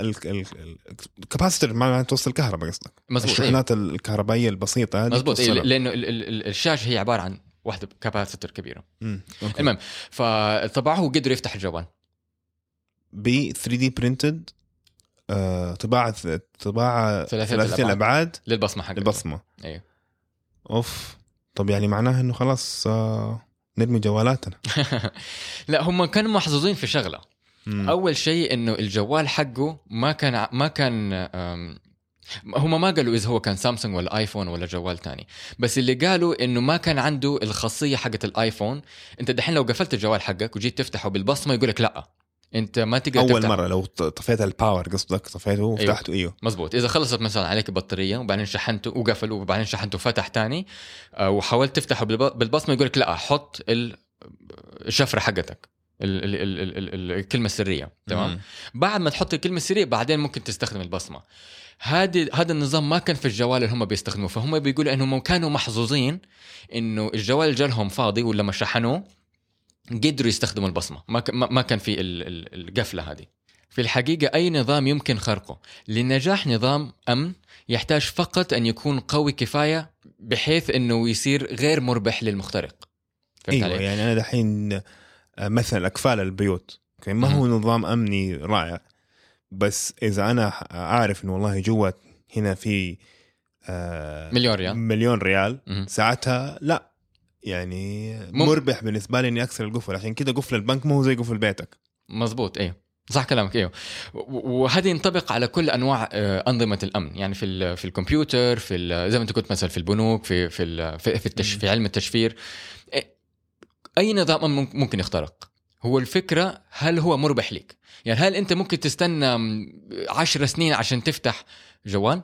الكاباسيتر ما توصل كهرباء قصدك مزبوط أيوة. الشحنات الكهربائية البسيطة هذه مزبوط. توصلها. لأنه ال- ال- الشاشة هي عبارة عن واحدة capacitor كبيرة. المهم فطبعه وقدروا يفتح الجوال ب 3D printed طباعة طباعة ثلاثية ثلاثية الأبعاد. للبصمة حقته البصمه أيوه. أوف. طب يعني معناها إنه خلاص آه نرمي جوالاتنا. لا هم كانوا محظوظين في شغلة. مم. أول شيء إنه الجوال حقه ما كان ما كان هم ما قالوا إذا هو كان سامسونج ولا آيفون ولا جوال تاني. بس اللي قالوا إنه ما كان عنده الخاصية حقت الآيفون. أنت دحين لو قفلت الجوال حقك وجيت تفتحه بالبصمة يقول لك لأ. انت ما تقدر أول تفتحه. مرة لو طفيت ال power قصدك طفيته وفتحته أيوه مزبوط إذا خلصت مثلا عليك البطارية وبعدين شحنته وقفل وبعدين شحنته وفتح تاني آه، وحاولت تفتحه بالب- بالبصمة يقول لك لا حط ال- الشفرة حقتك ال- ال- ال- ال- ال- الكلمة السرية تمام. بعد ما تحط الكلمة السرية بعدين ممكن تستخدم البصمة هذه هذا النظام ما كان في الجوال اللي هم بيستخدموه فهم بيقولوا إنهم كانوا محظوظين إنه الجوال جالهم فاضي ولما شحنوه قدروا يستخدموا البصمة. ما ما كان في ال- ال- القفلة هذه. في الحقيقة أي نظام يمكن خرقه؟ لنجاح نظام أمن يحتاج فقط أن يكون قوي كفاية بحيث إنه يصير غير مربح للمخترق. إيوه علي؟ يعني أنا دحين آه، مثلا أكفال البيوت. okay ما هو نظام أمني رائع بس إذا أنا ح- عارف إنه والله جوا هنا في آه، مليون ريال. مليون ريال. ساعتها لا. يعني مم- مربح بالنسبة لي إني أكسر القفل. عشان كده قفل البنك مو هو زي قفل بيتك. مزبوط أيوه صح كلامك أيوه وهذا ينطبق على كل أنواع آه، أنظمة الأمن. يعني في في الكمبيوتر في زي ما أنت قلت مثلا في البنوك في في في, في, التش في علم التشفير. إيه، أي نظام ممكن- يخترق. هو الفكرة هل هو مربح لك يعني هل أنت ممكن تستنى عشر سنين عشان تفتح؟ جوال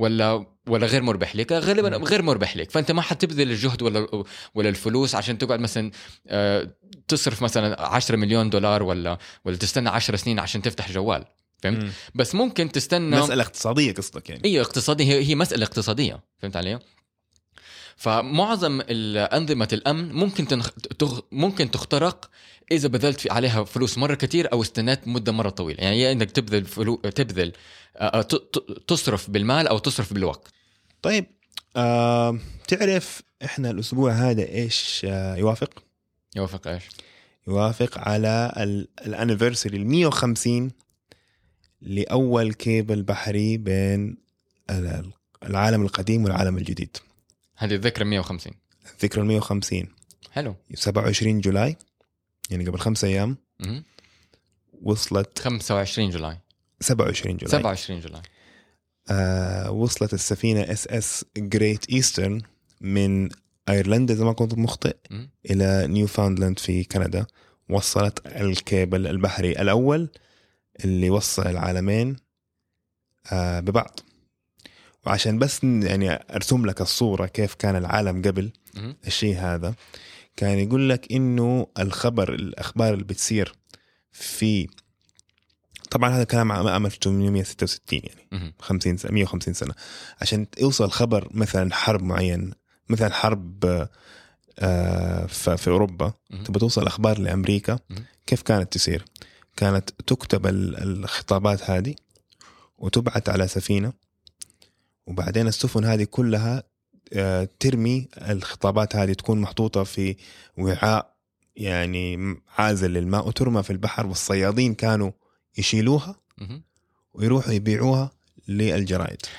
ولا ولا غير مربح لك غالبا. غير مربح لك فأنت ما حتبذل الجهد ولا ولا الفلوس عشان تقعد مثلا آه، تصرف مثلا 10 مليون دولار ولا ولا تستنى 10 سنين عشان تفتح جوال فهمت مم. بس ممكن تستنى مسألة اقتصادية قصدك يعني أيوه اقتصادي هي هي مسألة اقتصادية فهمت علي؟ فمعظم ال- أنظمة الأمن ممكن تنخ... تغ... ممكن تخترق إذا بذلت عليها فلوس مرة كتير أو استنيت مدة مرة طويلة يعني يا إنك تبذل فلو... تبذل آه،. ت- تصرف بالمال أو تصرف بالوقت طيب آه تعرف إحنا الأسبوع هذا إيش آه يوافق؟ يوافق إيش؟ يوافق على ال anniversary ال 150 لأول كيبل بحري بين ال- العالم القديم والعالم الجديد هذه الذكرى 150 ذكرى ال 150 حلو. 27 July يعني قبل خمسة أيام. وصلت 25 July. 27 July. 27 July. آه وصلت السفينة SS Great Eastern من أيرلندا إذا ما كنت مخطئ مم. إلى نيوفاوندلاند في كندا. وصلت الكيبل البحري الأول اللي وصل العالمين آه ببعض. وعشان بس يعني أرسم لك الصورة كيف كان العالم قبل. الشيء هذا كان يقول لك إنه الخبر الأخبار اللي بتصير في طبعا هذا كلام عام عام 1866 يعني مهم. 50 سنة 150 سنة عشان يوصل خبر مثلا حرب معين مثلا حرب آه، في أوروبا مهم. تبغى توصل أخبار لأمريكا مهم. كيف كانت تسير كانت تكتب ال- الخطابات هذه وتبعت على سفينة وبعدين السفن هذه كلها آه، ترمي الخطابات هذه تكون محطوطة في وعاء يعني عازل للماء وترمى في البحر والصيادين كانوا يشيلوها. ويروحوا يبيعوها للجرائد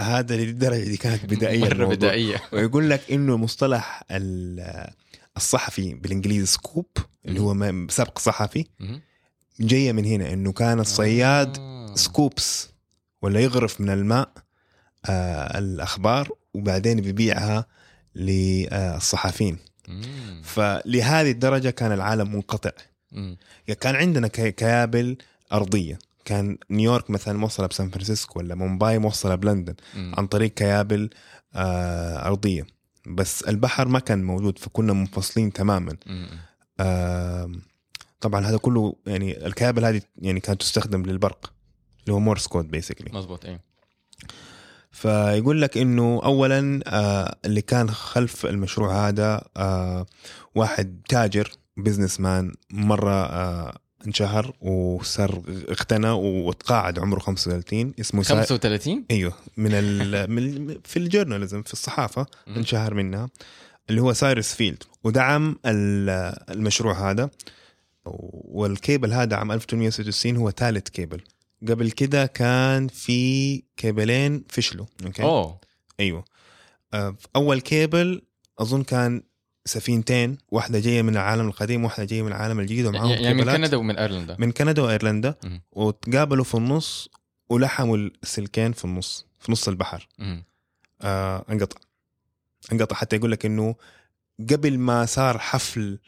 هذا للدرجه دي كانت بدائية مرة الموضوع. بدائية ويقول لك إنه مصطلح ال- الصحفي بالإنجليزي scoop اللي هو سبق صحفي. جاية من هنا إنه كان الصياد آه. scoops ولا يغرف من الماء آه الأخبار وبعدين بيبيعها للصحفيين. فلهذه الدرجة كان العالم منقطع. يعني كان عندنا كي- كيابل أرضية كان نيويورك مثلا موصلة بسان فرانسيسكو ولا مومباي موصلة بلندن. عن طريق كيابل آه أرضية بس البحر ما كان موجود فكنا منفصلين تماما. آه طبعا هذا كله يعني الكيابل هذه يعني كانت تستخدم للبرق اللي هو Morse code basically مزبوط إيه. فيقول لك إنه اولا آه اللي كان خلف المشروع هذا آه واحد تاجر businessman مرة آه انشهر وصار اغتنى وتقاعد عمره 35 اسمه سا... 35 أيوه من, ال... من في ال journalism في الصحافة. انشهر منها اللي هو سايرس فيلد ودعم ال- المشروع هذا والكيبل هذا عام 1866 هو ثالث كيبل قبل كده كان في كيبلين فشلوا okay أوه أيوه آه، أول كيبل أظن كان سفينتين واحدة جاية من العالم القديم واحدة جاية من العالم الجديد ومعاهم يعني من كندا ومن أيرلندا من كندا وأيرلندا. وتقابلوا في النص ولحموا السلكين في النص في نص البحر. آه انقطع انقطع حتى يقول لك إنه قبل ما صار حفل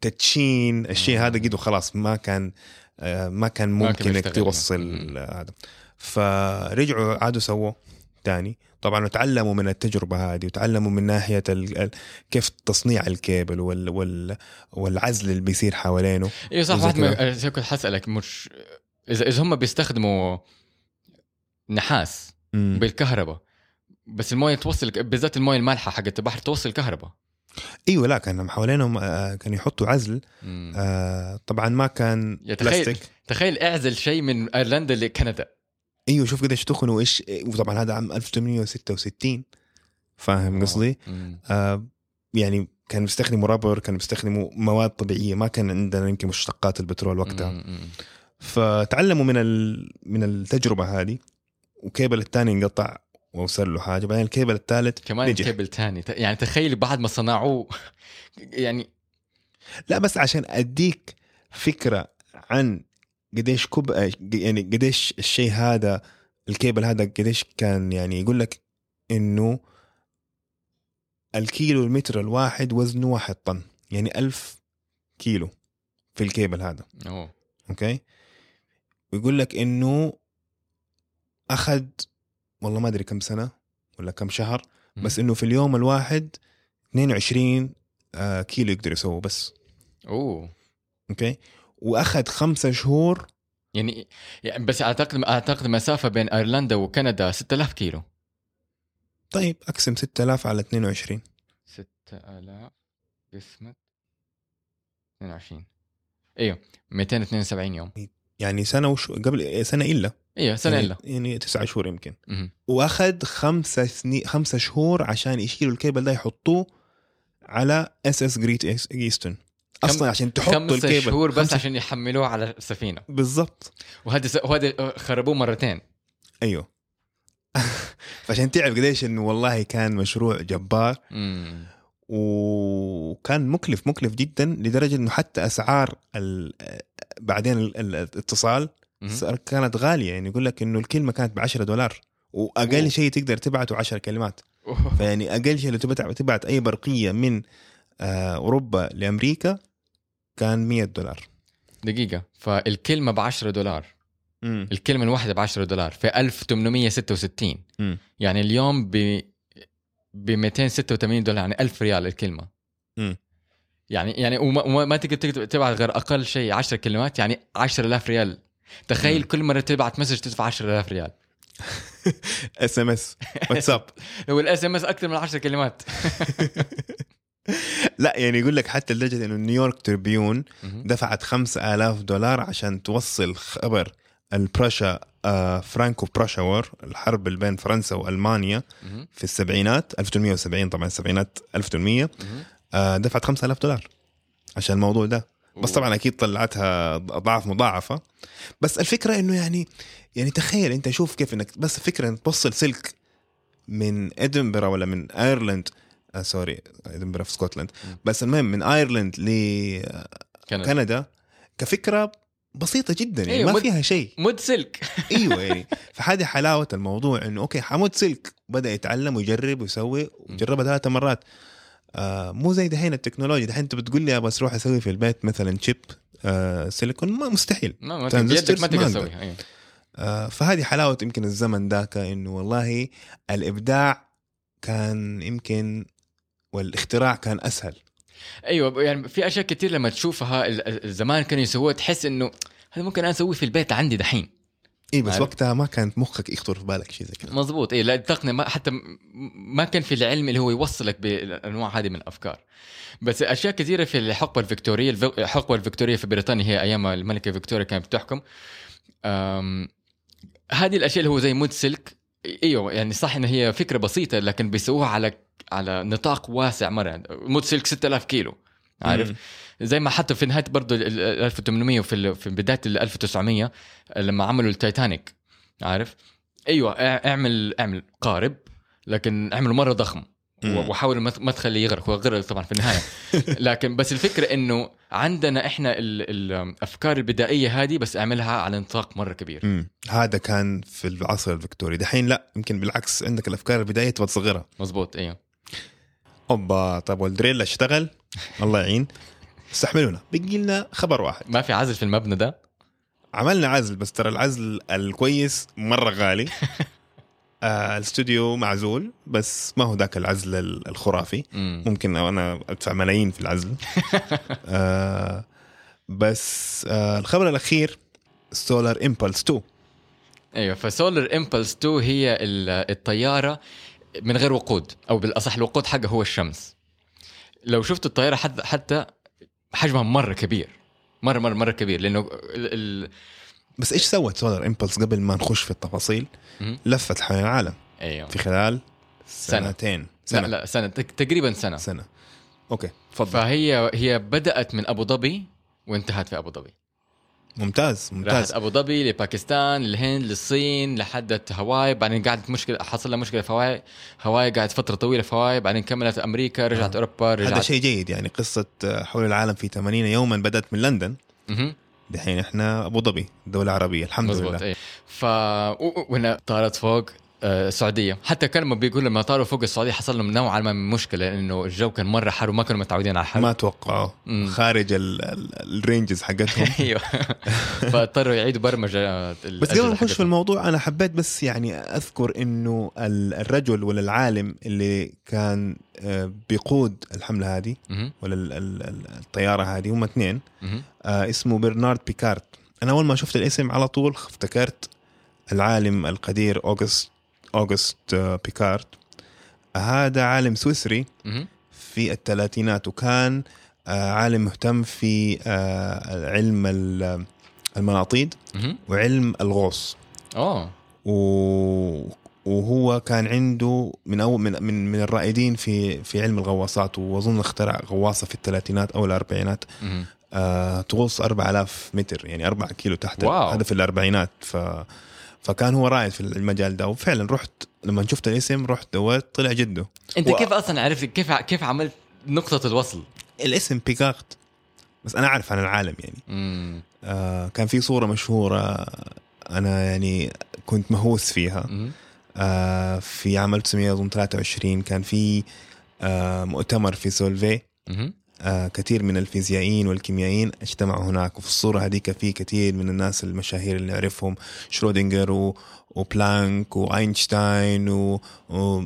تدشين الشيء. هذا قد خلاص ما كان ما كان ما كان ممكن انك. توصل. هذا فرجعوا عادوا سووه تاني طبعا وتعلموا من التجربة هذه وتعلموا من ناحية ال... كيف تصنيع الكيبل وال... وال... والعزل اللي بيصير حوالينه أيوه صح واحد كنت حسألك مش اذا إذا هم بيستخدموا نحاس مم. بالكهرباء بس المويه توصل بالذات المويه المالحة حقت البحر توصل كهرباء إيوه لا كان حوالينهم آه، كانوا يحطوا عزل. آه طبعا ما كان بلاستيك تخيل أعزل شيء من أيرلندا لكندا إيوه شوف قديش تخنوا وإيش وطبعا هذا عام 1866 فاهم قصدي؟ آه يعني كانوا بيستخدموا رابر كانوا بيستخدموا مواد طبيعية ما كان عندنا يمكن مشتقات البترول وقتها مم. فتعلموا من ال... من التجربة هذه وكيبل الثاني انقطع وصل له حاجة. بعدين الكيبل الثالث كمان نجح. كيبل تاني يعني تخيل بعد ما صنعوه يعني لا بس عشان أديك فكرة عن قديش كب يعني قديش الشيء هذا الكيبل هذا قديش كان يعني يقول لك إنه الكيلو المتر الواحد وزنه واحد طن. يعني ألف كيلو في الكيبل هذا. أوه. okay؟ ويقول لك إنه أخذ والله ما أدري كم سنة ولا كم شهر بس إنه في اليوم الواحد 22 آه، كيلو يقدر يسوه بس. أوه. okay؟ وأخذ خمسة شهور. يعني يعني بس أعتقد أعتقد مسافة بين أيرلندا وكندا 6000 كيلو. طيب أقسم 6000 على 22 6000 قسمة 22 أيوه 272 يوم. يعني سنة وش قبل سنة إلا. أيوه سنة يعني, إلا. يعني تسعة شهور يمكن. وأخذ خمسة سنين خمسة شهور عشان يشيلوا الكيبل ده يحطوه على SS Great Eastern أصلا عشان تحطوا خمسة الكيبل. شهور بس خمسة- عشان يحملوه على السفينه بالضبط. وهذا س... وهذا خربوه مرتين. أيوه. فعشان تعرف قديش إنه والله كان مشروع جبار. امم وكان مكلف مكلف جدا لدرجة إنه حتى أسعار ال... بعدين ال- ال- الاتصال كانت غالية يعني يقول لك إنه الكلمة كانت ب 10 دولار. وأقل شيء تقدر تبعته 10 كلمات. فيعني أقل شيء لو تبعت أي برقية من آه، أوروبا لأمريكا كان 100 دولار. دقيقة. فالكلمة ب 10 دولار. امم الكلمة الواحدة ب 10 دولار. في 1866 مم. يعني اليوم ب ب 286 دولار يعني 1000 ريال الكلمة. مم. يعني يعني وما, وما ما تقدر تبعت غير أقل شيء 10 كلمات يعني 10000 ريال تخيل. كل مرة تبعت message تدفع 10000 ريال. SMS WhatsApp هو ال SMS أكثر من 10 كلمات. لا يعني يقول لك حتى لدرجة إنه New York Tribune دفعت 5000 دولار عشان توصل خبر ال Prussia آه Franco Prussian War الحرب اللي بين فرنسا وألمانيا. في السبعينات 1870 طبعا السبعينات 1800 مهم. آه دفعت 5000 دولار عشان الموضوع ده. بس طبعا أكيد طلعتها اضعاف مضاعفة. بس الفكرة إنه يعني يعني تخيل أنت شوف كيف إنك بس فكرة إنك توصل سلك من ادنبرا ولا من ايرلند آه sorry ادنبرا في اسكتلند مم. بس المهم من ايرلند لكندا كندا. كفكرة بسيطة جدا يعني أيوة، ما مد- فيها شيء. مد سلك. إيوه يعني فهذه حلاوة الموضوع إنه okay حمد سلك بدأ يتعلم ويجرب ويسوي وجربها ثلاث مرات. آه مو زي دحين التكنولوجيا. دحين انت بتقول لي بس روح أسوي في البيت مثلا chip آه سيليكون ما مستحيل. ما ما بيدك ما تقدر. تسويها. آه فهذه حلاوة يمكن الزمن ذاك إنه والله الإبداع كان يمكن والاختراع كان أسهل. أيوه يعني في أشياء كثير لما تشوفها زمان كانوا يسووها تحس إنه هذا ممكن أنا أسويه في البيت عندي دحين. اي بس عارف. وقتها ما كانت مخك يخطر في بالك شيء زي كذا. مزبوط اي لا التقنيه ما حتى ما كان في العلم اللي هو يوصلك بالأنواع هذه من الأفكار. بس أشياء كثيرة في الحقبة الفكتوريه الف- الحقبة الفكتوريه في بريطانيا هي أيام الملكة فيكتوريا كانت بتحكم. هذه الأشياء اللي هو زي مد سلك أيوه يعني صح إن هي فكرة بسيطة لكن بيسووها على على نطاق واسع مرة. مد سلك 6000 كيلو عارف؟ مم. زي ما حتى في نهاية برضه ال- ال 1800 وفي في بداية ال 1900 لما عملوا التايتانيك عارف؟ أيوه اع- اعمل اعمل قارب لكن اعمله مرة ضخم. وحاول ما تخليه يغرق. هو غرق طبعا في النهاية. لكن بس الفكرة إنه عندنا إحنا ال- الأفكار البدائية هذه بس أعملها على نطاق مرة كبير. مم. هذا كان في العصر الفكتوري دحين لا يمكن بالعكس عندك الأفكار البدايه تبغى تصغرها. مزبوط أيوه. أوبا طب وال drill اشتغل؟ الله يعين. استحملونا. بقي لنا خبر واحد. ما في عزل في المبنى ده؟ عملنا عزل بس ترى العزل الكويس مرة غالي. آه الاستوديو معزول بس ما هو ذاك العزل ال- الخرافي. مم. ممكن أنا أدفع ملايين في العزل. آه بس آه الخبر الأخير سولار امبلس 2 أيوه ف Solar Impulse 2 هي ال- الطيارة من غير وقود أو بالأصح الوقود حقها هو الشمس. لو شفت الطيارة حتى حتى حجمها مرة كبير. مره مره مرة كبير لأنه ال... ال... بس إيش سوت Solar Impulse قبل ما نخش في التفاصيل. لفت حول العالم. أيوه. في خلال سنة. سنتين. لا لا سنة. تق- تقريبا سنة. سنة. okay تفضل. فهي هي بدأت من أبو ظبي وانتهت في أبو ظبي. ممتاز راحت ممتاز أبو ظبي لباكستان للهند للصين لحدت هاواي بعدين قعدت مشكلة حصل لها مشكلة في هاواي هاواي قعدت فترة طويلة في هاواي بعدين كملت أمريكا رجعت آه. أوروبا رجعت هذا شيء جيد يعني قصة حول العالم في 80 يوما بدأت من لندن. دحين إحنا أبو ظبي دولة عربية الحمد مزبوط لله. إيه. ف و- وهنا طارت فوق. آه، السعودية. حتى كان لما بيقول لما طاروا فوق السعودية حصل لهم نوعا ما من مشكلة لأنه الجو كان مرة حر وما كانوا متعودين على الحر. ما توقعوا. خارج ال- ال- ال ranges حقتهم. أيوه. فاضطروا يعيدوا برمجة بس قبل ما نخش في الموضوع أنا حبيت بس يعني أذكر إنه ال- الرجل ولا العالم اللي كان آه، بيقود الحملة هذه ولا ال- ال- ال- الطيارة هذه هم اثنين. آه، اسمه برنارد بيكارت. أنا أول ما شفت الاسم على طول افتكرت العالم القدير أوغست. أوغست آه، بيكارت هذا عالم سويسري. في الثلاثينات وكان آه، عالم مهتم في آه، علم ال- المناطيد. وعلم الغوص. اوه و- وهو كان عنده من أول من من من الرائدين في في علم الغواصات. وأظن اخترع غواصة في الثلاثينات أو الأربعينات. آه تغوص 4000 متر يعني 4 كيلو تحت واو. هذا في الأربعينات. ف فكان هو رائد في المجال ده. وفعلا رحت لما شفت الاسم رحت دورت طلع جده. أنت و- كيف أصلا عرفت كيف كيف عملت نقطة الوصل؟ الاسم بيكارد. بس أنا أعرف عن العالم يعني. مم. آه كان في صورة مشهورة أنا يعني كنت مهووس فيها. آه في عام 1923 كان في آه مؤتمر في سولفاي. مهم. كثير من الفيزيائيين والكيميائيين اجتمعوا هناك وفي الصورة هذيك في كثير من الناس المشاهير اللي نعرفهم شرودنجر و... وبلانك وأينشتاين و... و...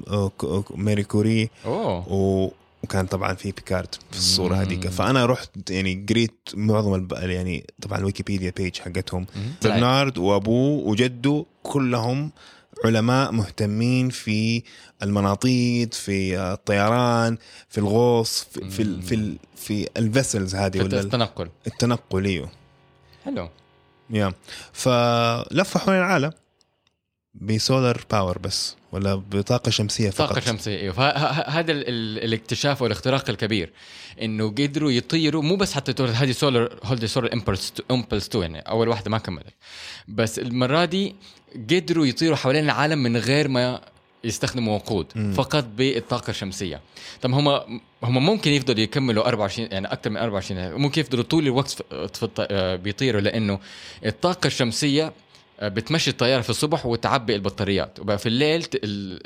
وماري كوري و... وكان طبعا في بيكارد في الصورة مم. هذيك فأنا رحت يعني قريت معظم الب... يعني طبعا ال Wikipedia page حقتهم. برنارد وأبوه وجده كلهم علماء مهتمين في المناطيد في الطيران في الغوص في في ال- في, ال- في ال vessels هذه ولا التنقل. التنقل إيوه. حلو. يا. فلفوا حول العالم ب solar power بس ولا بطاقة شمسية فقط. طاقة شمسية أيوه. فهذا ال- ال- الاكتشاف والاختراق الكبير إنه قدروا يطيروا مو بس حتى هذه سولار هولد Solar Impulse 2 يعني أول واحدة ما كملت بس المرة دي قدروا يطيروا حوالين العالم من غير ما يستخدموا وقود مم. فقط بالطاقة الشمسية. طب هم هم ممكن يفضلوا يكملوا 24 يعني أكثر من 24 ممكن يفضلوا طول الوقت في آه، بيطيروا لأنه الطاقة الشمسية آه، بتمشي الطيارة في الصبح وتعبي البطاريات. وبقى في الليل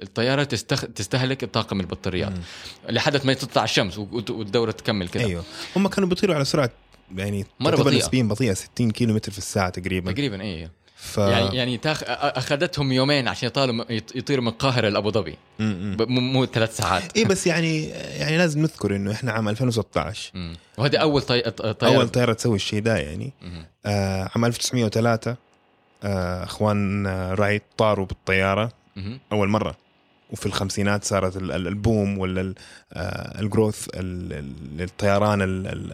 الطيارة تستخ... تستهلك الطاقة من البطاريات. مم. لحد ما تطلع الشمس والدورة تكمل كده. أيوه. هم كانوا بيطيروا على سرعة يعني مرة بطيئة. نسبيا بطيئة 60 كيلو متر في الساعة تقريبا. تقريبا إيه. ف يعني يعني تاخ... أخذتهم يومين عشان يطالوا يط- يطيروا من القاهرة لأبو ظبي. م- م. ب- مو ثلاث ساعات. إيه بس يعني يعني لازم نذكر إنه إحنا عام 2016 مم. وهذه أول طي... طيارة. أول طيارة تسوي الشيء ده يعني. مم. آه عام 1903 آه أخوان آه، رايت طاروا بالطيارة. أول مرة وفي الخمسينات صارت ال- ال- البوم ولا آه، الجروث ال- ال- الطيران ال- ال-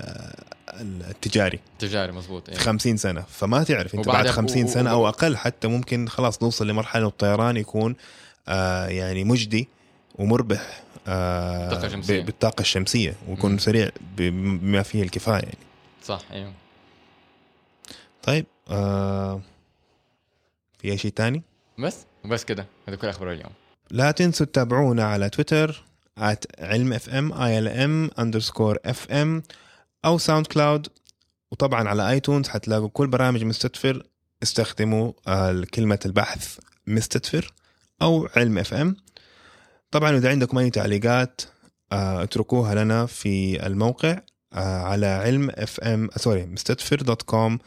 ال- التجاري تجاري مزبوط في إيه. 50 سنة فما تعرف أنت بعد 50 و- سنة أو أقل حتى ممكن خلاص نوصل لمرحلة الطيران يكون آه يعني مجدي ومربح آه بالطاقة الشمسية. ب- بالطاقة الشمسية ويكون. سريع بما فيه الكفاية يعني صح أيوه طيب آه في أي شيء تاني؟ بس وبس كده. هذا كل أخبار اليوم. لا تنسوا تتابعونا على تويتر at علم اف ام اي ال ام underscore اف ام أو ساوند كلاود وطبعا على ايتونز حتلاقوا كل برامج مستدفر. استخدموا آه، كلمة البحث مستدفر أو علم FM طبعا إذا عندكم أي تعليقات آه، اتركوها لنا في الموقع آه، على علم FM sorry مستدفر dot com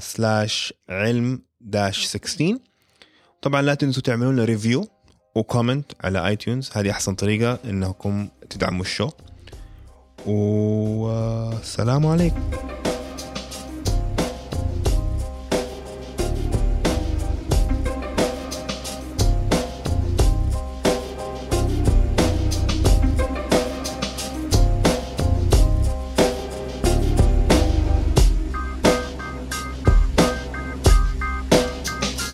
slash علم 16 طبعا لا تنسوا تعملوا لنا review و comment على ايتونز هذه أحسن طريقة إنكم تدعموا ال show. والسلام عليكم.